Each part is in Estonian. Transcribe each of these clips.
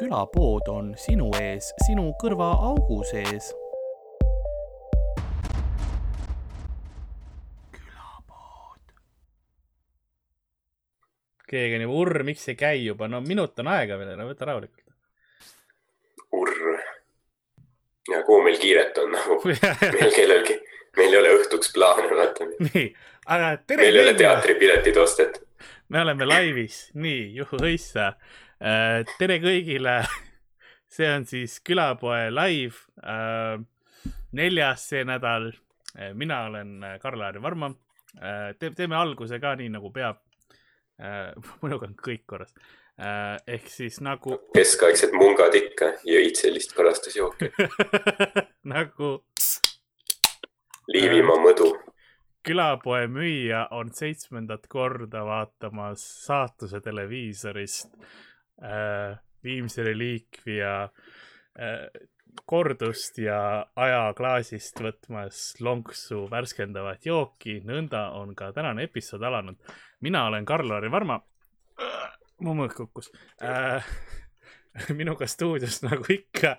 külapood on sinu ees, sinu kõrvaaugu sees. külapood. keegi on juba, urr, miks ei käi juba, no minut on aega veel, no võta rahulikult. urr. ja kuhu meil kiiret on nagu meil kellelgi, meil ei ole õhtuks plaane, vaata. nii, aga tere. meil ei ole teatripiletid ostetud. me oleme laivis, nii, juhu-hõissa. Tere kõigile. see on siis külapoe live. neljas see nädal. mina olen Karl-Laari Varma. Te, teeme alguse ka nii nagu peab. minuga on kõik korras ehk siis nagu. keskaegsed mungad ikka jõid sellist kalastusjooki nagu. Liivimaa mõdu. külapoe müüja on seitsmendat korda vaatamas saatuse televiisorist äh, Viimsi reliikvia äh, kordust ja ajaklaasist võtmas lonksu värskendavat jooki. nõnda on ka tänane episood alanud. mina olen Karl-Lari Varma mu mõõk kukkus äh,. minuga stuudios nagu ikka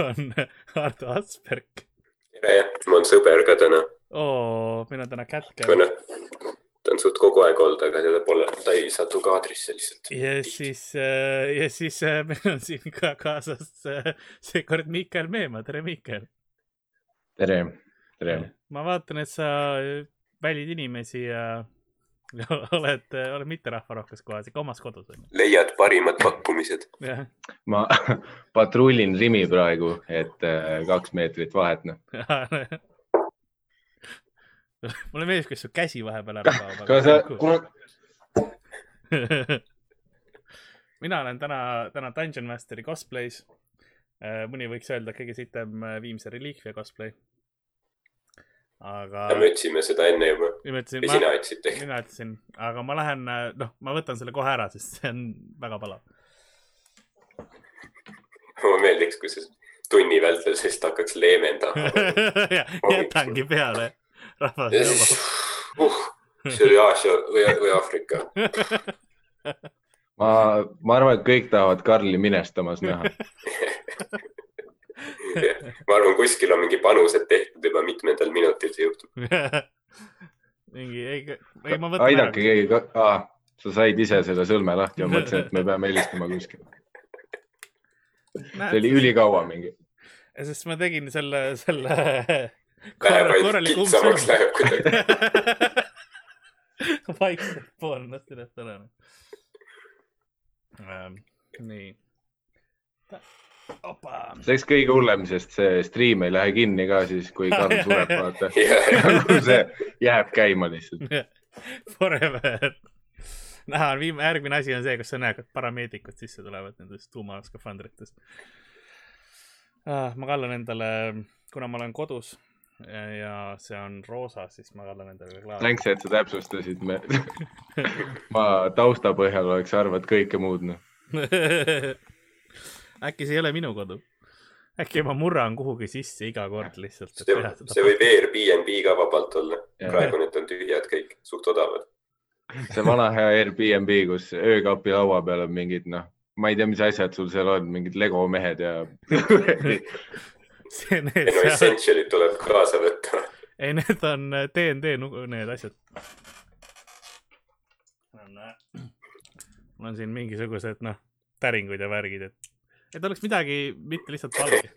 on Ardo Asperg. tere, mul on sõber ka täna. oo, meil on täna noh, ta on suht kogu aeg olnud, aga teda pole, ta ei satu kaadrisse lihtsalt. ja siis, ja siis meil on siin ka kaasas seekord Miikael Meemaa, tere Miikael. tere, tere. ma vaatan, et sa välid inimesi ja oled, oled mitterahvarohkes kohas, ikka omas kodus on ju? leiad parimad pakkumised. ma patrullin Rimi praegu, et äh, kaks meetrit vahet, noh. mulle meeldib, kuidas su käsi vahepeal ära kaob. kas sa, kuna. mina olen täna, täna Dungeon Masteri cosplay's. mõni võiks öelda kõige sitem Viimse reliikvia cosplay aga. me ütlesime seda enne juba. või sina ütlesid tegelikult? mina ütlesin, aga ma lähen, noh, ma võtan selle kohe ära, sest see on väga palav. mulle meeldiks, kui sa tunni vältel sellest hakkaks leevendama jätangi peale, rahvas nõuab uh,. see oli Aasia või, või Aafrika ma, ma arvan, et kõik tahavad Karli minestamas näha ma arvan, kuskil on mingi panused tehtud juba mitmendal minutil see juhtub mingi, ei, ei ma võtan. aidake keegi ka ah,, sa said ise selle sõlme lahti ja mõtlesin, et me peame helistama kuskil. see oli ülikaua mingi. sest ma tegin selle, selle. Läheb ainult kitsamaks läheb kuidagi. vaikselt pool ennast üles ära. nii Opa. see oleks kõige hullem, sest see stream ei lähe kinni ka siis, kui Karl sureb, vaata nagu see jääb käima lihtsalt Forever. näha on viimane, järgmine asi on see, kus sa näed, et parameedikud sisse tulevad nendest tuumaskafandritest ah,. ma kallan endale, kuna ma olen kodus ja see on roosa, siis ma kallan endale klaari. Thanks, et sa täpsustasid me ma tausta põhjal oleks arvanud kõike muud, noh äkki see ei ole minu kodu? äkki ma murran kuhugi sisse iga kord lihtsalt. see, see võib Airbnb ka vabalt olla. praegu need on tühjad kõik, suht odavad. see vana hea Airbnb, kus öökapi laua peal on mingid, noh, ma ei tea, mis asjad sul seal on, mingid Lego mehed ja see, need. ei no essential'id tuleb kaasa võtta. ei, need on DnD need asjad. mul on siin mingisugused, noh, täringud ja värgid, et et oleks midagi, mitte lihtsalt valge.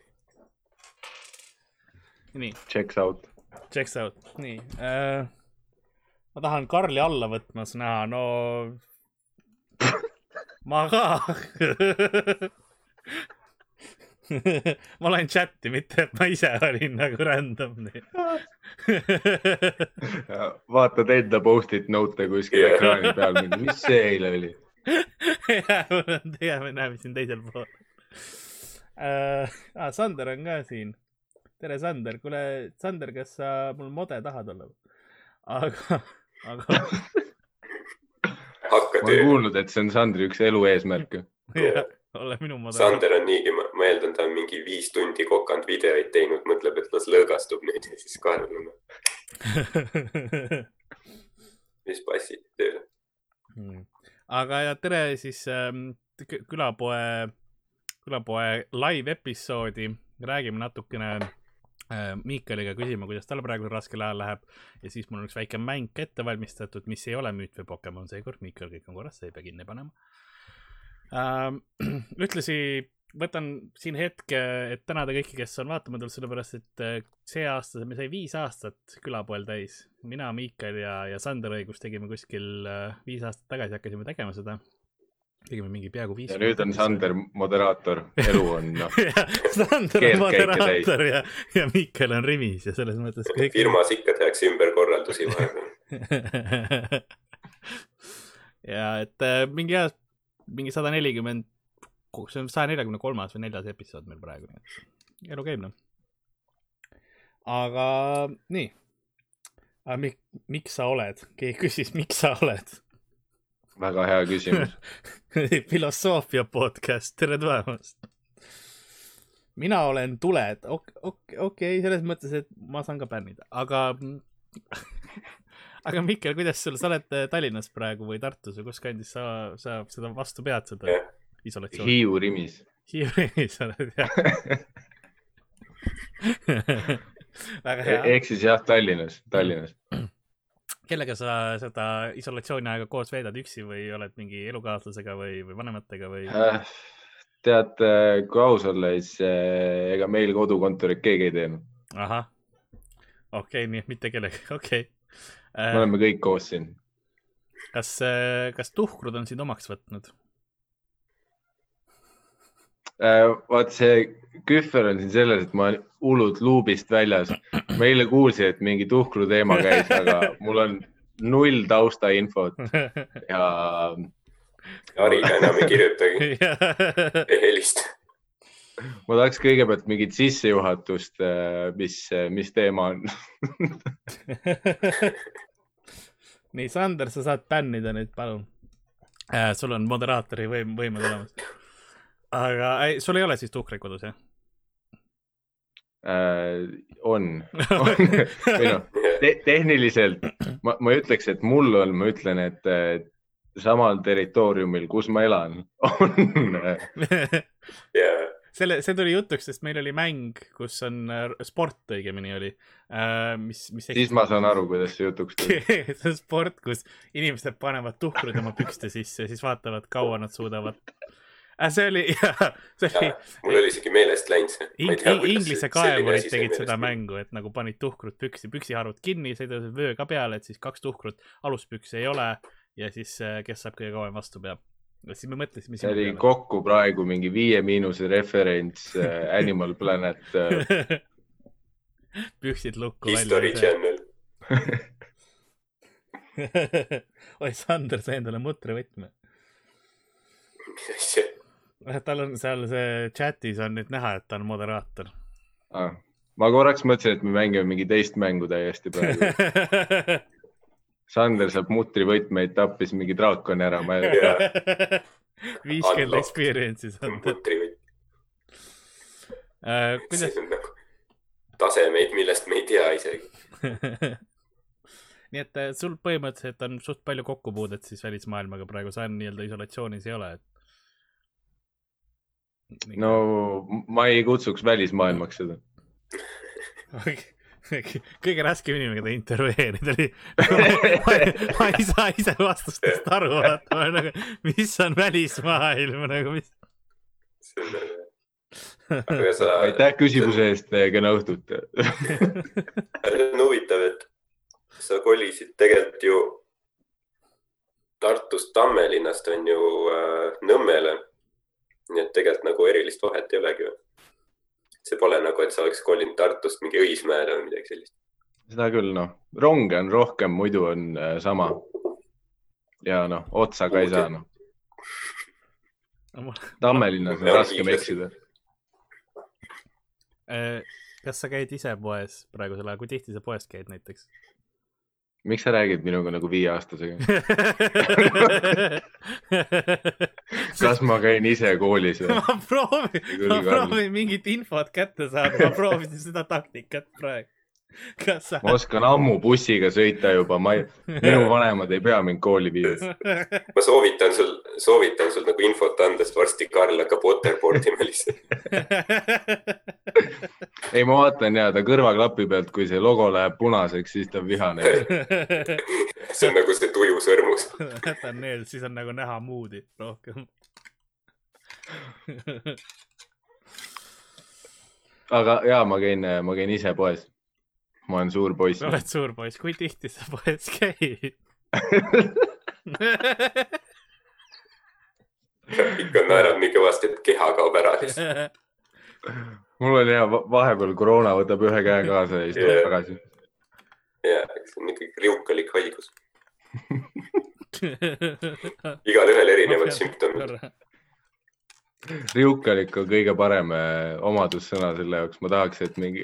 nii. Checks out. Checks out, nii äh,. ma tahan Karli alla võtmas näha, no ma ka ma loen chati, mitte et ma ise olin nagu random nii vaatad enda post-it note kuskil yeah. ekraani peal, mis see eile oli jah, mul on tegemine, näeme siin teisel pool äh,. Ah, Sander on ka siin. tere, Sander, kuule, Sander, kas sa mul mode tahad olla? aga, aga hakka tööle. ma olen kuulnud, et see on Sandri üks elu eesmärke. jah, ole minu mode. Sander on niigi, ma eeldan, ta on mingi viis tundi kokanud videoid teinud, mõtleb, et las lõõgastub nüüd ja siis kaevab mis passid tööle hmm.. aga ja tere siis ähm, külapoe külapoe live episoodi, räägime natukene äh, Miikaliga, küsime, kuidas tal praegu raskel ajal läheb. Ja siis mul on üks väike mäng ette valmistatud, mis ei ole müüt või Pokemon seekord, Miikal kõik on korras, sa ei pea kinni panema. Ähm. ühtlasi võtan siin hetke, et tänada kõiki, kes on vaatama tulnud, sellepärast et äh, see aasta me sai viis aastat külapoel täis. mina, Miikal ja, ja Sander Õigus tegime kuskil äh, viis aastat tagasi, hakkasime tegema seda. tegime mingi peaaegu viis. ja nüüd on Sander moderaator, elu on noh, Sander on moderaator ja, ja Miikal on rivis ja selles mõttes kõik. firmas ikka tehakse ümberkorraldusi vahepeal. ja et äh, mingi hea, mingi sada nelikümmend, see on saja neljakümne kolmas või neljas episood meil praegu, nii et elu käib noh. aga nii. aga mik, miks sa oled, keegi küsis, miks sa oled väga hea küsimus. filosoofia podcast, tere tulemast. mina olen Tuled, okei, okei, okei, selles mõttes, et ma saan ka bännida, aga, aga Mikkel, kuidas sul, sa oled Tallinnas praegu või Tartus või kus kandis sa, sa seda vastu pead seda Jah. isolatsiooni? Hiiu Rimis. Hiiumis oled jah. väga hea. ehk siis jah, Tallinnas, Tallinnas. kellega sa seda isolatsiooni aega koos veedad, üksi või oled mingi elukaaslasega või, või vanematega või? Äh, tead, kui aus olla, siis eh, ega meil kodukontorit keegi ei teinud. ahah, okei okay,, nii et mitte kellegagi, okei me okay.. oleme kõik koos siin. kas, kas tuhkrud on sind omaks võtnud? Äh, vaat see kühver on siin selles, et ma olen hullult luubist väljas. ma eile kuulsin, et mingi tuhkru teema käis, aga mul on null taustainfot ja Hariga enam ei kirjutagi, ei helista. ma tahaks kõigepealt mingit sissejuhatust, mis, mis teema on. nii, Sander, sa saad bännida nüüd, palun äh,. sul on moderaatori võim, võimed olemas. Aga ei, sul ei ole siis tuhkreid kodus, jah? Äh, on, on või noh te,, tehniliselt ma, ma ei ütleks, et mul on, ma ütlen, et eh, samal territooriumil, kus ma elan, on ja selle, see tuli jutuks, sest meil oli mäng, kus on äh, sport õigemini oli äh,, mis, mis. siis ma saan aru, kuidas see jutuks tuli. see on sport, kus inimesed panevad tuhkrud oma pükste sisse ja siis vaatavad, kaua nad suudavad äh,. See oli, see oli mul oli isegi meelest läinud see. In-, Inglise kaevurid tegid seda. mängu, et nagu panid tuhkrud püksi, püksiharud kinni, sõidasid vöö ka peale, et siis kaks tuhkrut, aluspükse ei ole ja siis äh, kes saab kõige kauem vastu peab. ja siis me mõtlesime see oli. kokku praegu mingi Viie Miinuse referents äh, Animal Planet äh. püksid lukku History välja. Channel. oi, Sander sai endale mutrivõtme. tal on seal see chatis on nüüd näha, et ta on moderaator. Ah, ma korraks mõtlesin, et me mängime mingi teist mängu täiesti praegu. Sander saab mutrivõtmeid, tappis mingi draakoni ära, ma ei tea. viiskümmend experience'i Sander. mutrivõtt, kuidas siin on nagu tasemeid, millest me ei tea isegi. nii et äh, sul põhimõtteliselt on suht palju kokkupuudet siis välismaailmaga praegu, sa nii-öelda isolatsioonis ei ole, et. No ma ei kutsuks välismaailmaks seda. kõige raskem inimene, keda intervjueerida oli. ma ei saa ise vastustest aru, vaata, ma olen nagu, mis on välismaailm nagu, mis. sa, aitäh küsimuse eest, kena õhtut. see on huvitav, et sa kolisid tegelikult ju Tartust Tammelinnast on ju äh, Nõmmele. Nii et tegelikult nagu erilist vahet ei olegi see pole nagu, et sa oleks kolinud Tartust mingi Õismäele või midagi sellist. seda küll, noh, ronge on rohkem, muidu on äh, sama. ja noh, otsa ka ei saa, noh. Tammelinnas on raskem eksida. Äh, kas sa käid ise poes praegusel ajal, kui tihti sa poes käid näiteks? Miks sa räägid minuga nagu viieaastasega? kas ma käin ise koolis või? ma proovin, ma proovin mingit infot kätte saada, ma proovisin seda taktikat praegu. kas sa ma oskan ammu bussiga sõita juba, ma ei, minu vanemad ei pea mind kooli viima. ma soovitan sul, soovitan sul nagu infot anda, sest varsti Karl hakkab waterboard ima lihtsalt. ei, ma vaatan ja ta kõrvaklapi pealt, kui see logo läheb punaseks, siis ta on vihane. see on nagu see tuju sõrmus. jätan need, siis on nagu näha moodi rohkem. aga ja ma käin, ma käin ise poes. Ma olen suur poiss sa. oled suur poiss, kui tihti sa poes käid? ikka naerab nii kõvasti, et keha kaob ära lihtsalt. mul oli hea, vahepeal koroona võtab ühe käe kaasa ja siis tuleb Jaa. tagasi. ja, see on ikkagi riukalik haigus. igalühel erinevad sümptomid. Riukalik on kõige parem eh, omadussõna selle jaoks, ma tahaks, et mingi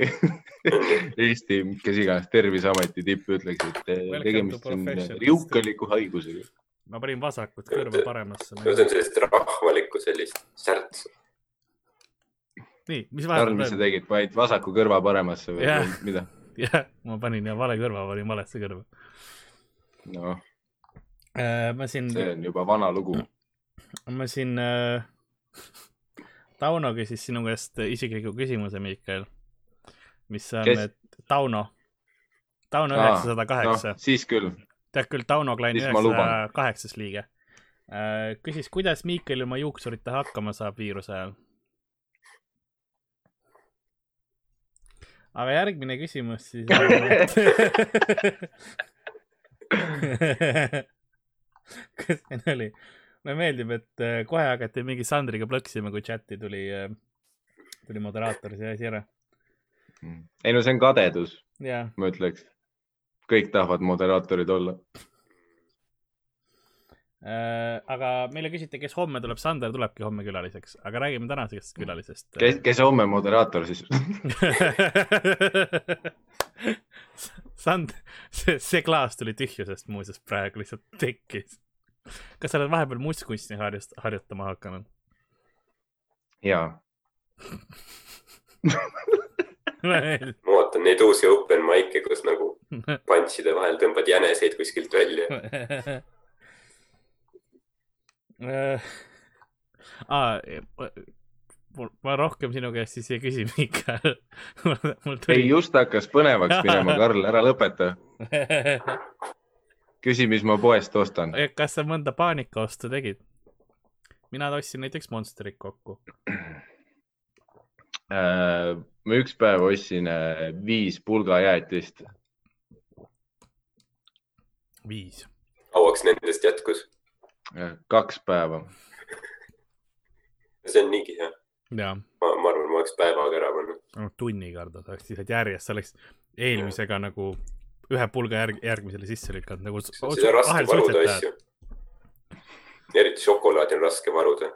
Eesti, kes iganes Terviseameti tipp ütleks, et eh, Welcome tegemist on professional. riukaliku haigusega. ma panin vasakut kõrva paremasse. see on sellist rahvalikku sellist särtsu. nii, mis Karl, mis sa vahepeal? tegid, panid vasaku kõrva paremasse või või mida? jah, ma panin ja vale kõrva, panin valesse kõrva. noh, ma siin, see on juba vana lugu. ma siin äh,, Tauno küsis sinu käest isikliku küsimuse, Miikael. mis on Kes?, Tauno, Tauno üheksasada kaheksa noh, siis küll. tead küll, Tauno Klein üheksasaja kaheksas liige. küsis, kuidas Miikael ilma juuksuritega hakkama saab viiruse ajal. aga järgmine küsimus siis kas see oli, mulle meeldib, et äh, kohe hakati mingi Sandriga plõksima, kui chati tuli, tuli moderaator see asi ära. ei no see on kadedus, ja, ma ütleks. kõik tahavad moderaatorid olla. Äh, aga meile küsiti, kes homme tuleb, Sander tulebki homme külaliseks, aga räägime tänasest külalisest. kes, kes homme moderaator siis? Sand, see, see klaas tuli tühjusest muuseas praegu lihtsalt tekkis. Kas sa oled vahepeal mustkunsti harjust-, harjutama hakanud? jaa, ma vaatan neid uusi open mic'e, kus nagu punch'ide vahel tõmbad jäneseid kuskilt välja. aa, ma rohkem sinu käest siis ei küsi, Miikael. mul ei just hakkas põnevaks minema, Karl, ära lõpeta. küsi, mis ma poest ostan. kas sa mõnda paanikaostu tegid? mina ostsin näiteks Monsterit kokku. Äh, ma üks päev ostsin äh, viis pulgajäätist. viis. kauaks nendest jätkus? kaks päeva. see on niigi hea. ma, ma arvan, ma oleks päevaga ära pannud. tunniga arvad, oleks lihtsalt järjest, sa oleks eelmisega nagu ühe pulga järg, järgmisele sisse lükanud nagu. siis on raske varuda asju. eriti šokolaadi on raske varuda.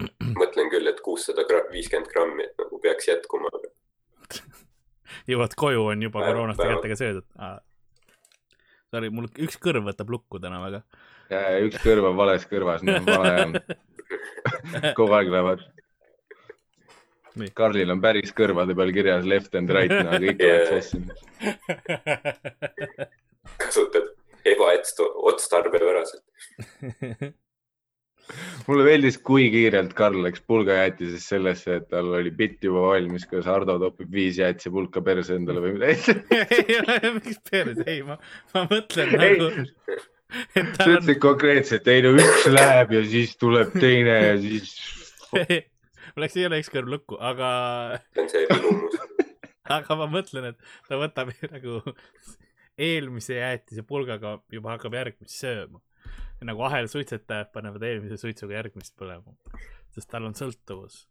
mõtlen küll, et kuussada, viiskümmend grammi, et nagu peaks jätkuma, jõuad koju, on juba päev- kätega söödud ah.. Sorry, mul üks kõrv võtab lukku täna väga. üks kõrv on vales kõrvas, olen vana jäänud. kogu aeg lähevad Nii.. Karlil on päris kõrvade peal kirjas left and right, no kõik Jaa. läheb sassi. kasutad ebaotstarbepäraselt. mulle meeldis, kui kiirelt Karl läks pulgajäätisest sellesse, et tal oli bitt juba valmis, kas Hardo topib viis jäätisepulka perse endale või midagi. miks perse, ei ma, ma mõtlen Ei. nagu, et sa tal on ütlesid konkreetselt, ei no üks läheb ja siis tuleb teine ja siis. Mul läks jälle üks kõrv lukku, aga, see on see vilumus. aga ma mõtlen, et ta võtab nagu eelmise jäätise pulgaga juba hakkab järgmist sööma. nagu ahelsuitsetajad panevad eelmise suitsuga järgmist põlema, sest tal on sõltuvus.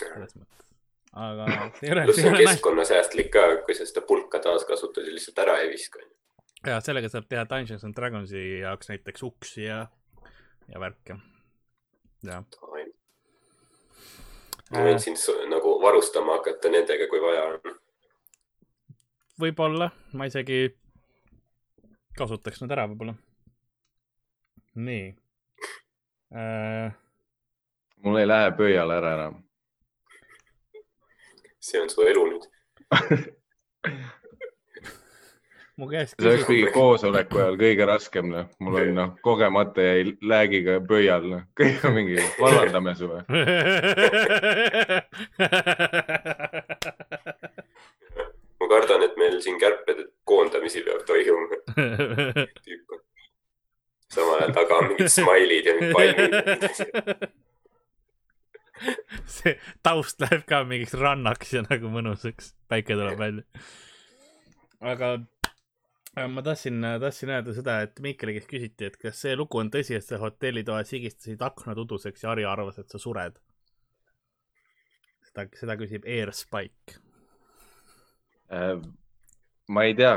selles mõttes, aga see ei ole, pluss see ei on ole keskkonnasäästlik ka, kui sa seda pulka taaskasutad ja lihtsalt ära ei viska. ja sellega saab teha Dungeons and Dragonsi jaoks näiteks uksi ja, ja värke. jah, ma võin sind nagu varustama hakata nendega, kui vaja on. võib-olla, ma isegi kasutaks nad ära võib-olla. nii äh,. mul ei lähe pöial ära enam. see on su elu nüüd. mu käest see oleks mingi koosoleku ajal kõige raskem, noh, mul on noh, kogemata jäi läägiga pöial, noh, kõik on mingi, vallandame su või? ma kardan, et meil siin kärped, koondamisi peab toimuma. samal ajal taga on mingid smailid ja mingid palmid. see taust läheb ka mingiks rannaks ja nagu mõnusaks, päike tuleb välja. aga ma tahtsin, tahtsin öelda seda, et Miikali käest küsiti, et kas see lugu on tõsi, et sa hotellitoas higistasid aknad uduseks ja Harri arvas, et sa sured. seda, seda küsib Airspike. Äh, ma ei tea,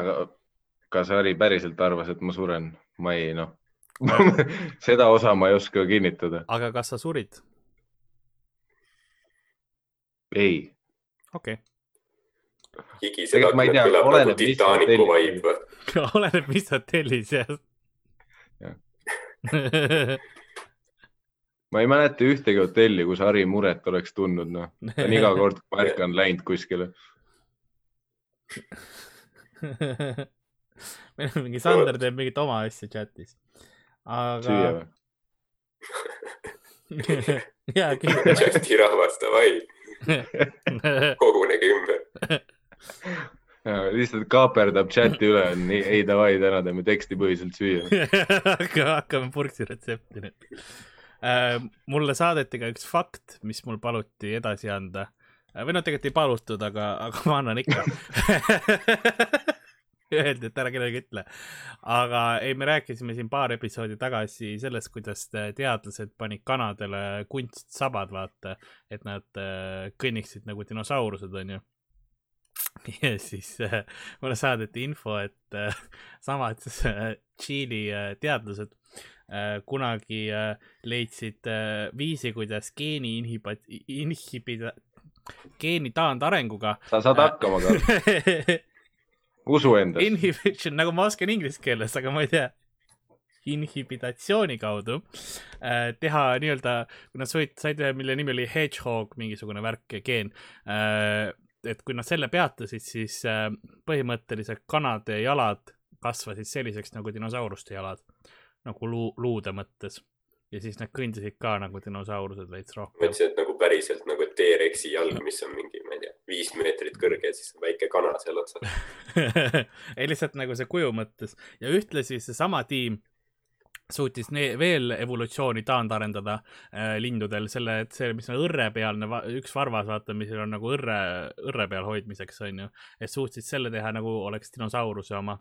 kas Harri päriselt arvas, et ma suren, ma ei noh, seda osa ma ei oska kinnitada. aga kas sa surid? ei, okei higised Tegelikult ma ei aknad kõlab nagu oleneb, mis Titanicu hotellis vibe või? oleneb, mis hotellis jah Jah. ma ei mäleta ühtegi hotelli, kus Harri muret oleks tundnud, noh, ta on iga kord, kui ma ärkan, läinud kuskile. meil on mingi Sander teeb mingit oma asja chatis. süüa aga või? ja kindlasti. chati rahvas, davai, kogunege ümber. Lihtsalt kaaperdab chati üle, nii, ei davai, täna teeme tekstipõhiselt süüa. hakkame purksi retsepti nüüd. mulle saadeti ka üks fakt, mis mul paluti edasi anda. või no tegelikult ei palutud, aga, aga ma annan ikka. Öeldi, et ära kellelegi ütle. aga ei, me rääkisime siin paar episoodi tagasi sellest, kuidas teadlased panid kanadele kunstsabad, vaata, et nad äh, kõnniksid nagu dinosaurused, onju ja siis äh, mulle saadeti info, et äh, samad äh, Tšiili äh, teadlased äh, kunagi äh, leidsid äh, viisi, kuidas geeni inhiba-, inhibida, geeni taandarenguga sa saad hakkama ka, usu endas. Inhibition, nagu ma oskan inglise keeles, aga ma ei tea. inhibitatsiooni kaudu äh, teha nii-öelda, kui nad said, said ühe, mille nimi oli hedgehog, mingisugune värk, geen äh,. Et kui nad selle peatasid, siis äh, põhimõtteliselt kanade jalad kasvasid selliseks nagu dinosauruste jalad, nagu luu, luude mõttes. ja siis nad kõndisid ka nagu dinosaurused veits ma rohkem. ütlesin, et nagu päriselt nagu T-Rexi jalg, mis on mingi, ma ei tea, viis meetrit kõrge ja siis väike kana seal otsas. ei lihtsalt nagu see kuju mõttes ja ühtlasi seesama tiim suutis veel evolutsiooni taandarendada äh, lindudel selle, et see, mis on õrrepealne, üks varvas, vaata, mis on nagu õrre, õrre peal hoidmiseks, onju. et suutsid selle teha nagu oleks dinosauruse oma.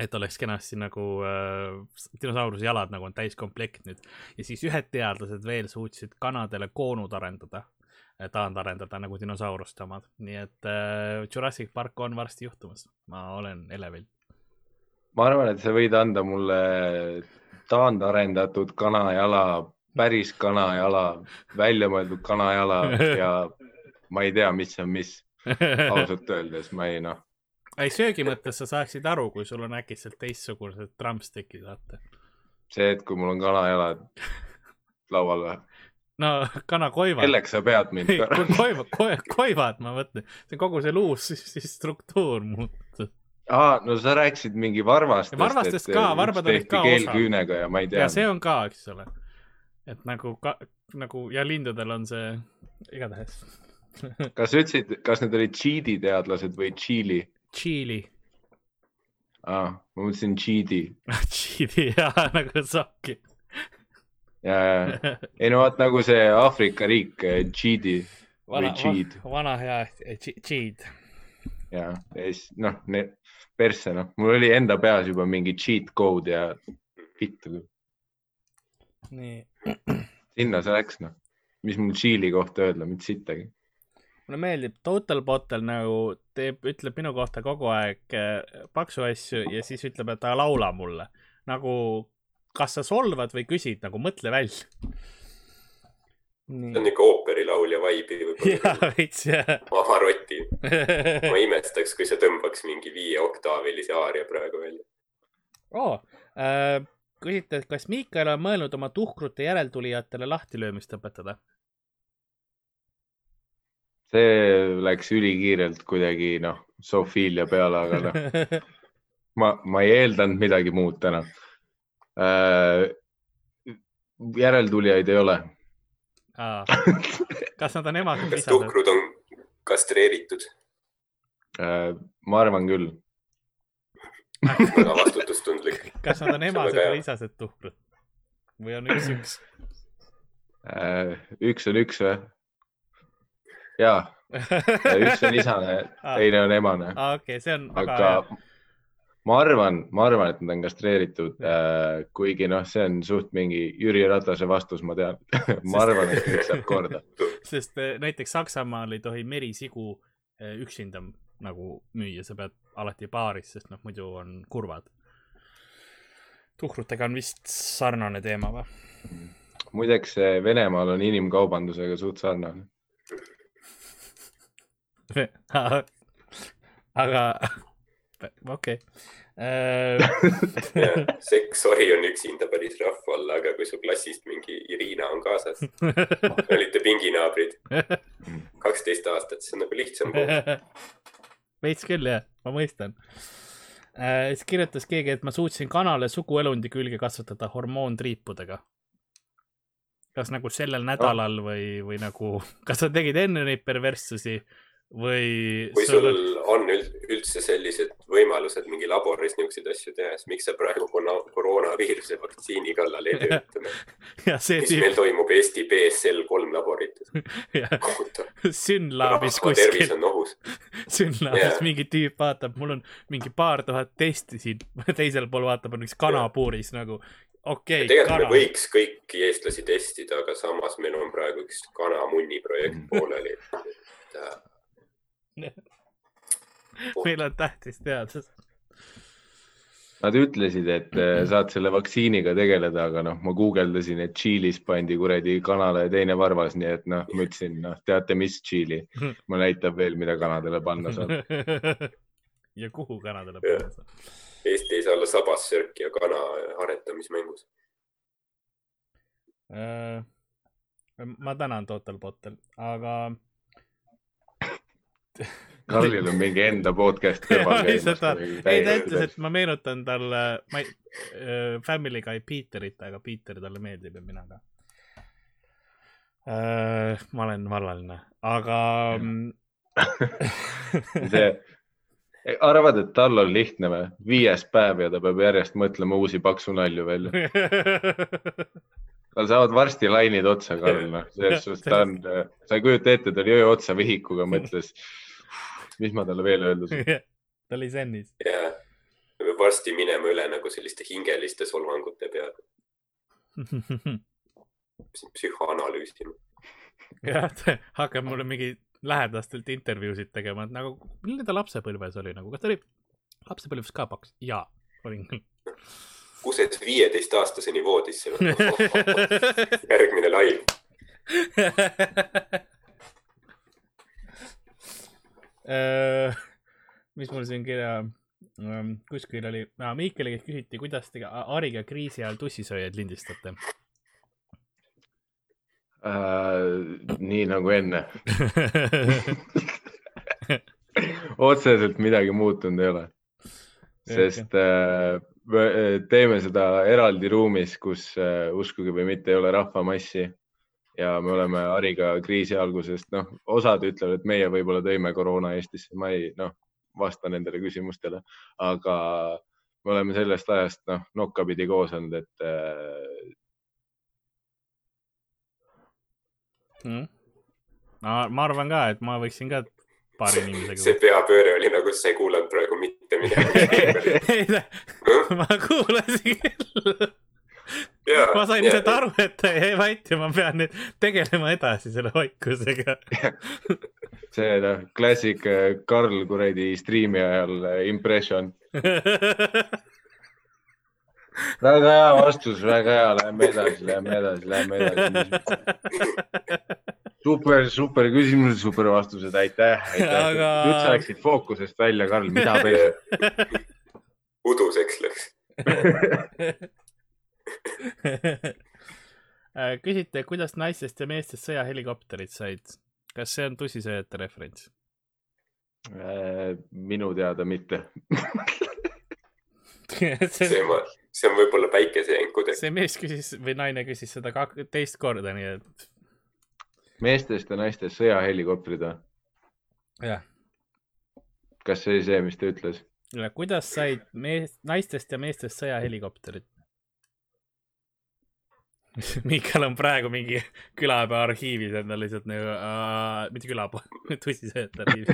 et oleks kenasti nagu äh, dinosauruse jalad nagu on täiskomplekt nüüd ja siis ühed teadlased veel suutsid kanadele koonud arendada, taandarendada nagu dinosauruste omad, nii et äh, Jurassic Park on varsti juhtumas, ma olen elevil. Ma arvan, et sa võid anda mulle taandarendatud kanajala, päris kanajala, väljamõeldud kanajala ja ma ei tea, mis on mis, ausalt öeldes ma ei noh, ei, söögi mõttes sa saaksid aru, kui sul on äkitselt teistsugused trumpstick'id, vaata. see, et kui mul on kanajalad laual või, no kana koivad. kelleks sa pead mind koivad, koivad, ma mõtlen, see kogu see luus, siis, struktuur muutus. aa, no sa rääkisid mingi varvastest. Varvastest ka, varbad olid ka osa. keelküünega ja ma ei tea ja. see on ka, eks ole. et nagu ka, nagu ja lindudel on see igatahes. kas sa ütlesid, kas need olid Tšiidi teadlased või Tšiili? Tšiili. aa, ma mõtlesin Tšiidi Tšiili ja nagu sokki. ja, ja, ei no vaat nagu see Aafrika riik, Tšiidi või vana, Tšiid vana hea Tši- Tšiid. ja, ja siis noh, persse noh, mul oli enda peas juba mingi cheat code ja vittu küll, nii. sinna see läks noh, mis mul Tšiili kohta öelda, mitte sittagi. mulle meeldib, Total Bottle nagu teeb, ütleb minu kohta kogu aeg äh, paksu asju ja siis ütleb, et ta laula mulle. nagu, kas sa solvad või küsid, nagu mõtle välja. See on nii. ikka ooperilaulja vibe'i võib-olla jaa, veits jah. Pavarotti. ma imestaks, kui see tõmbaks mingi viieoktaavilise aaria praegu välja. oo äh,, küsite, et kas Miikael on mõelnud oma tuhkrute järeltulijatele lahtilöömist õpetada? see läks ülikiirelt kuidagi noh, zoofiilia peale, aga noh, ma, ma ei eeldanud midagi muud täna äh,. järeltulijaid ei ole. kas nad on või kas tuhkrud on kastreeritud? Äh, ma arvan küll. väga vastutustundlik. kas nad on emased või isased tuhkrud? või on üks-üks? Äh, üks on üks või? ja, üks on isane, teine on emane, okei, see on väga aga hea. Ma arvan, ma arvan, et nad on kastreeritud äh,, kuigi noh, see on suht mingi Jüri Ratase vastus, ma tean. ma arvan, et kõik saab korda. sest eh, näiteks Saksamaal ei tohi merisigu eh, üksinda nagu müüa, sa pead alati paaris, sest noh, muidu on kurvad. tuhkrutega on vist sarnane teema või? muideks eh, Venemaal on inimkaubandusega suht sarnane. aga okei. Äh, seks, sorry, on üksinda päris rahva olla, aga kui su klassist mingi Irina on kaasas, olite pinginaabrid, kaksteist aastat, siis on nagu lihtsam koos. veits küll jah, ma mõistan. siis kirjutas keegi, et ma suutsin kanale suguelundi külge kasvatada hormoontriipudega. kas nagu sellel nädalal või, või nagu, kas sa tegid enne neid perverssusi või kui sul on üld- üldse sellised võimalused mingi laboris niisuguseid asju teha, siis miks sa praegu koroonaviiruse vaktsiini kallal ei tööta? mis meil tüüp toimub Eesti BSL kolm kohutav. Synlabis rahva tervis kuskil, on ohus. Synlabis Jah. mingi tüüp vaatab, mul on mingi paar tuhat testi siin, teisel pool vaatab, on üks kanapuuris nagu, okei okay,, tegelikult me kana. võiks kõiki eestlasi testida, aga samas meil on praegu üks kanamunni projekt pooleli. Äh, meil on tähtis teada. Nad ütlesid, et eh, saad selle vaktsiiniga tegeleda, aga noh, ma guugeldasin, et Tšiilis pandi kuradi kanale teine varvas, nii et noh, ma ütlesin, noh, teate, mis Tšiili, ma näitab veel, mida kanadele panna saab. ja kuhu kanadele panna saab? Eesti ei saa olla sabassörk ja kana aretamismängus. Äh, ma tänan Total Bottle, aga. Karlil on mingi enda podcast kõrval käimas. ei ta ütles, et ma meenutan talle, ma ei, Family Guy Peterit, aga Peter talle meeldib ja mina ka. ma olen vallaline, aga see, arvad, et tal on lihtne või? viies päev ja ta peab järjest mõtlema uusi paksu nalju välja. tal saavad varsti lainid otsa, Karl, noh, selles suhtes ta on, sa ei kujuta ette, ta oli öö otsa vihikuga, mõtles, mis ma talle veel öelda saan. ta oli Zennis. ja me peame varsti minema üle nagu selliste hingeliste solvangute peale, psühhoanalüüsima. jah, ta hakkab mulle mingi lähedastelt intervjuusid tegema, et nagu, milline ta lapsepõlves oli nagu, kas ta oli lapsepõlves ka paks? jaa, olin küll. kuses viieteistaastaseni voodisse. järgmine laiv. Äh, mis mul siin kirja, kuskil oli, Miikeli käest küsiti, kuidas te Ariga kriisi ajal tussisööjaid lindistate. Äh, nii nagu enne, otseselt midagi muutunud ei ole, sest me teeme seda eraldi ruumis, kus äh, uskuge või mitte, ei ole rahvamassi ja me oleme Ariga kriisi algusest, noh, osad ütlevad, et meie võib-olla tõime koroona Eestisse, ma ei, noh, vasta nendele küsimustele, aga me oleme sellest ajast, noh, nokkapidi koos olnud, et äh, Mm. no ma arvan ka, et ma võiksin ka paari see inimesega. peapööre oli nagu, sa ei kuulanud praegu mitte midagi. ma kuulasin küll. Jaa, ma sain jaa. lihtsalt aru, et jäi vait ja ma pean nüüd tegelema edasi selle vaikusega. see noh, klassik äh, Karl kuradi striimi ajal äh, impression. väga hea vastus, väga hea, lähme edasi, lähme edasi, lähme edasi. super, super küsimused, super vastused, aitäh, aitäh Aga- Aga.... nüüd sa läksid fookusest välja, Karl, mida pead? uduseks läks. küsite, kuidas naistest ja meestest sõjahelikopterid said? kas see on tussisööjate referents? Äh, minu teada mitte. see see, on, see on võib-olla päikesejänkudega. see mees küsis või naine küsis seda kak- teist korda, nii et meestest ja naistest sõjahelikopterid või? jah. kas see oli see, mis ta ütles? kuidas said mees, naistest ja meestest sõjahelikopterid? Miikal on praegu mingi külapea arhiivis endal lihtsalt nagu äh,, mitte külapea, tussisööt arhiivis.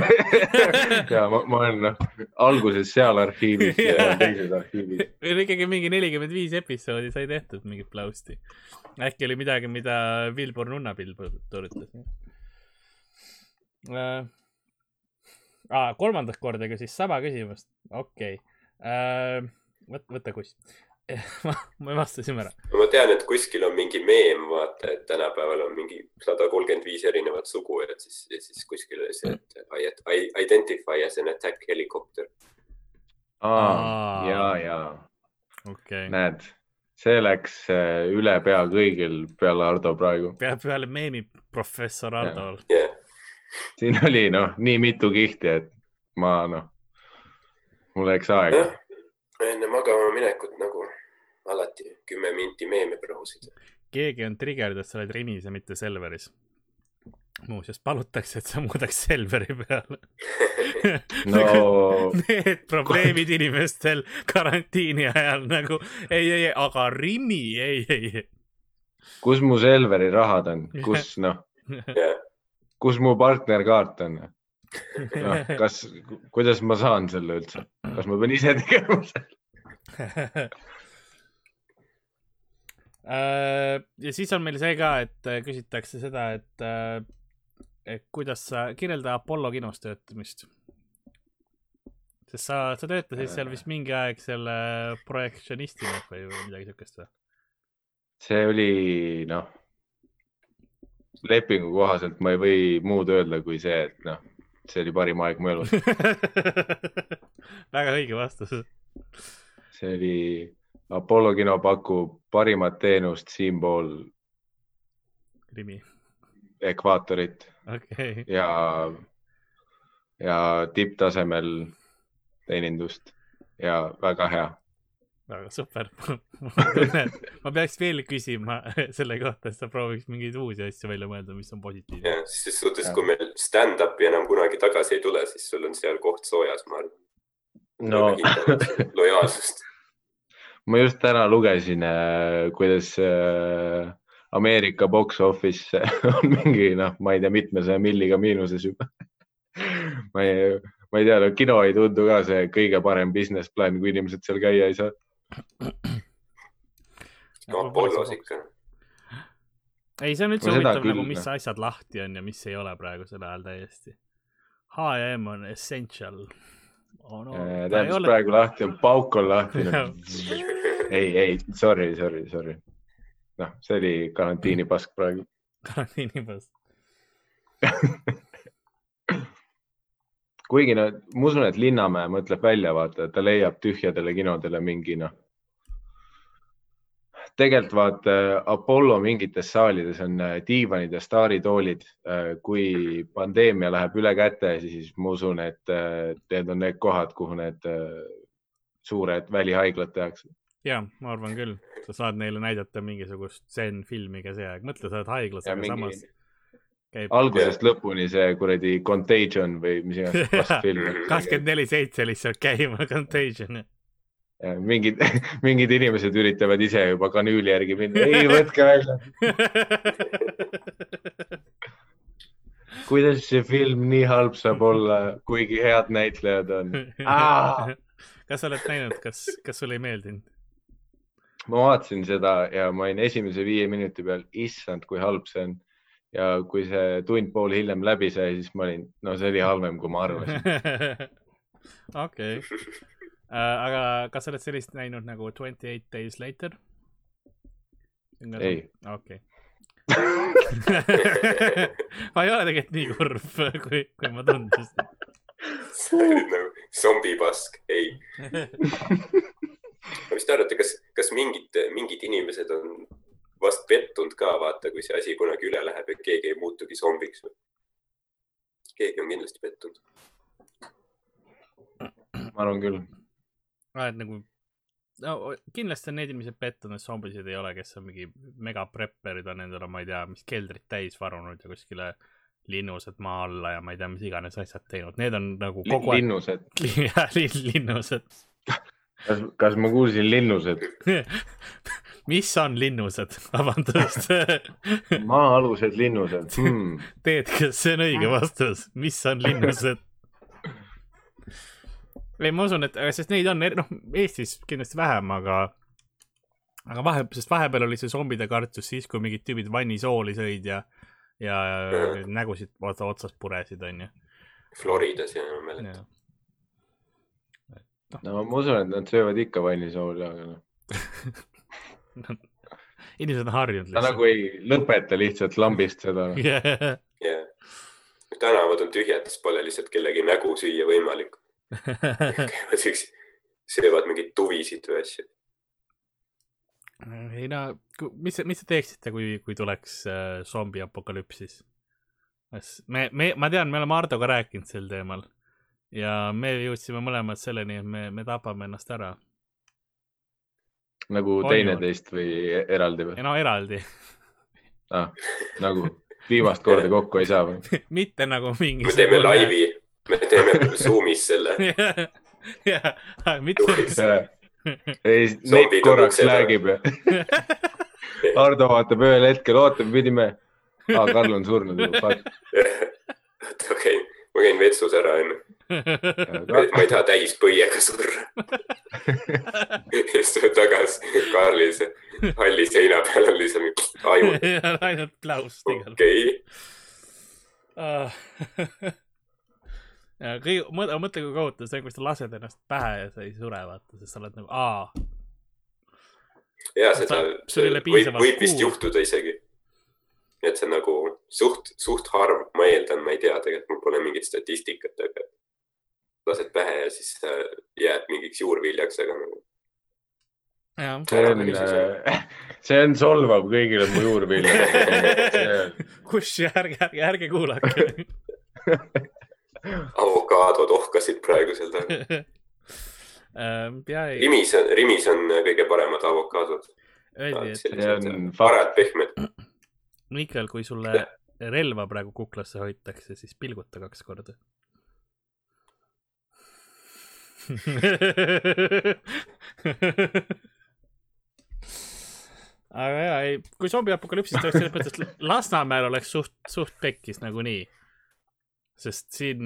ja ma, ma olen noh, alguses seal arhiivis ja teises arhiivis. meil on ikkagi mingi nelikümmend viis episoodi sai tehtud mingit plausti. äkki oli midagi, mida Vilbur Nunnapill turrutas äh,. Ah, kolmandat korda küsis sama küsimust, okei okay. äh,. võt-, võta kuss. ma, ma vastasin ära. ma tean, et kuskil on mingi meem, vaata, et tänapäeval on mingi sada kolmkümmend viis erinevat sugu ja siis, siis kuskil oli see, et I, I identify as an attack helicopter. Aa. ja, ja okei okay.. näed, see läks äh, üle pea kõigil peale Ardo praegu. peale, peale meemi professor Haldol. jah, siin oli noh, nii mitu kihti, et ma noh, mul läks aega enne magama minekut nagu alati kümme minti meeme browsida. keegi on trigerdatud, sa oled Rimis ja mitte Selveris. muuseas, palutakse, et sa muudaks Selveri peale. no Need probleemid inimestel karantiini ajal nagu ei, ei, ei, aga Rimi, ei, ei, kus mu Selveri rahad on, kus noh, kus mu partnerkaart on? noh, kas, kuidas ma saan selle üldse, kas ma pean ise tegema selle? Äh, ja siis on meil see ka, et äh, küsitakse seda, et, et kuidas sa, kirjelda Apollo kinos töötamist. sest sa, sa töötasid seal vist mingi aeg selle projektsionistina või või midagi siukest või? see oli noh, lepingu kohaselt ma ei või muud öelda kui see, et noh, see oli parim aeg mu elus. väga õige vastus. see oli, Apollo kino pakub parimat teenust siinpool Rimi, ekvaatorit okei okay.. ja, ja tipptasemel teenindust ja väga hea. väga super. ma peaks veel küsima selle kohta, et sa prooviks mingeid uusi asju välja mõelda, mis on positiivne. jah, ses suhtes, kui meil stand-up'i enam kunagi tagasi ei tule, siis sul on seal koht soojas, ma arvan. no lojaalsust. Ma just täna lugesin, kuidas äh, Ameerika box office on mingi noh, ma ei tea, mitmesaja milliga miinuses juba. ma ei, ma ei tea no,, kino ei tundu ka see kõige parem business plan, kui inimesed seal käia ei saa. no Apollos ikka. ei, see on üldse No huvitav küll, nagu, mis noh. asjad lahti on ja mis ei ole praegusel ajal täiesti. H&M on essential oh,. No, ei mis ole praegu lahti on, pauk on lahti. ei, ei, sorry, sorry, sorry. noh, see oli karantiinipask praegu. karantiinipas. kuigi no ma usun, et Linnamäe mõtleb välja, vaata, ta leiab tühjadele kinodele mingi noh. Tegelikult vaata Apollo mingites saalides on äh, diivanid ja staaritoolid. kui pandeemia läheb üle käte, siis ma usun, et äh, need on need kohad, kuhu need äh, suured välihaiglad tehakse. ja ma arvan küll, sa saad neile näidata mingisugust zen-filmi ka see aeg, mõtle, sa oled haiglas, aga mingi samas käib algusest lõpuni see kuradi Contagion või mis iganes kakskümmend neli seitse lihtsalt käima Contagion. Mingid, mingid inimesed üritavad ise juba kanüüli järgi minna. ei, võtke välja. kuidas see film nii halb saab olla, kuigi head näitlejad on? Kas sa oled näinud, kas, kas sulle ei meeldinud? ma vaatasin seda ja ma olin esimese viie minuti peal, issand, kui halb see on. ja kui see tund-pool hiljem läbi sai, siis ma olin, no see oli halvem, kui ma arvasin. okei, aga kas sa oled sellist näinud nagu Twenty Eight Days Later? Ei. okei. ma ei ole tegelikult nii kurb, kui, kui ma tundusin. sa olid nagu zombipask, ei. mis te arvate, kas, kas mingid, mingid inimesed on vast pettunud ka, vaata, kui see asi kunagi üle läheb ja keegi ei muutugi zombiks või? keegi on kindlasti pettunud. ma arvan küll. Et nagu no kindlasti on need inimesed pettunud, zombisid ei ole, kes on mingi mega prepperid on endale, ma ei tea, mis keldrit täis varunud ja kuskile linnused maa alla ja ma ei tea, mis iganes asjad teinud, need on nagu kogu aeg linnused, linnused. kas, kas ma kuulsin linnused? mis on linnused, vabandust maa-alused linnused hmm.. Teet, kas see on õige vastus, mis on linnused? ei, ma usun, et, sest neid on, noh, Eestis kindlasti vähem, aga, aga vahe, sest vahepeal oli see zombide kartus siis, kui mingid tüübid vannisooli sõid ja, ja nägusid otsa otsast puresid, onju. Floridas ja ma mäletan. no ma usun, et nad söövad ikka vannisooli, aga noh, inimesed on harjunud ta nagu ei lõpeta lihtsalt lambist seda yeah. jah. tänavad on tühjad, siis pole lihtsalt kellegi nägu süüa võimalik. Käivad siukse, söövad mingeid tuvisid või asju. ei no, mis, mis te teeksite, kui, kui tuleks äh, zombi apokalüpsis? me, me, ma tean, me oleme Hardoga rääkinud sel teemal ja me jõudsime mõlemad selleni, et me, me tapame ennast ära. nagu teineteist või e- eraldi või? no eraldi, Ah, nagu viimast korda kokku ei saa või? mitte nagu mingi. me teeme. laivi, me teeme Zoomis selle. jah, mitte. ei, on korraks räägib ja Hardo vaatab ühel hetkel, oota, me pidime ah,, Karl on surnud juba, okei, ma käin vetsus ära onju. ma ei taha täis põiega surra. siis tuleb tagasi Karli see halli seina peal on lihtsalt mingi aju. ainult plaust okei, Ah. ja kõige, mõtle, mõtle kui kohutav see on, kui sa lased ennast pähe ja sa ei sure, vaata, sest sa oled nagu, aa. ja seda võib, võib vist juhtuda isegi. et see on nagu suht, suht harv, ma eeldan, ma ei tea, tegelikult mul pole mingit statistikat, aga lased pähe ja siis äh, jääd mingiks juurviljaks, aga nagu jah, see on, see on solvav kõigile mu juurviljadele. kus ja ärge, ärge, ärge kuulake. avokaadod ohkasid praegu seal taga. Ähm, ja ei, Rimis on, Rimis on kõige paremad avokaadod. öeldi, et see on fakt, parad, pehmed. Mihkel, kui sulle relva praegu kuklasse hoitakse, siis pilguta kaks korda. aga ja, ei, kui zombiapokalüpsis oleks selles mõttes, et Lasnamäel oleks suht, suht pekkis nagunii. Sest siin,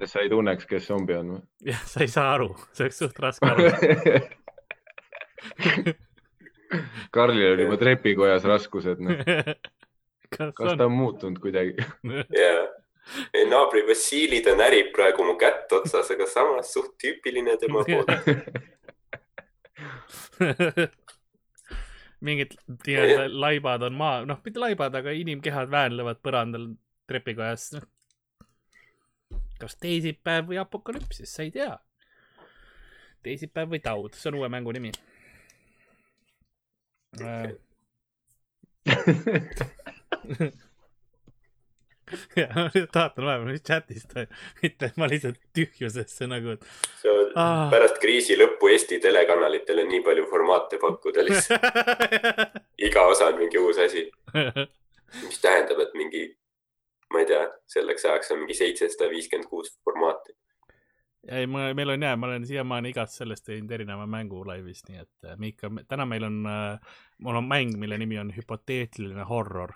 sest sa ei tunneks, kes zombi on jah, sa ei saa aru, see oleks suht raske aru. või? Karlil on juba trepikojas raskused, noh. kas kas on ta? on muutunud kuidagi? ja, naabri Vassili, ta närib praegu mu kätt otsas, aga samas suht tüüpiline tema poolt. mingid nii-öelda laibad on maa, noh, mitte laibad, aga inimkehad väänlevad põrandal trepikojas. Kas teisipäev või apokalüpsis, sa ei tea. teisipäev või taud, see on uue mängu nimi. ja ma nüüd vaatan vahepeal, mis chatis toimub, mitte ma lihtsalt tühjusesse nagu, et see on Aa. pärast kriisi lõppu Eesti telekanalitele nii palju formaate pakkuda lihtsalt. iga osa on mingi uus asi, mis tähendab, et mingi, ma ei tea, selleks ajaks on mingi seitsesada viiskümmend kuus formaati. ei, ma, meil on jaa, ma olen siiamaani igast sellest teinud erineva mängu laivis, nii et äh, Miika, täna meil on äh,, mul on mäng, mille nimi on hüpoteetiline horror.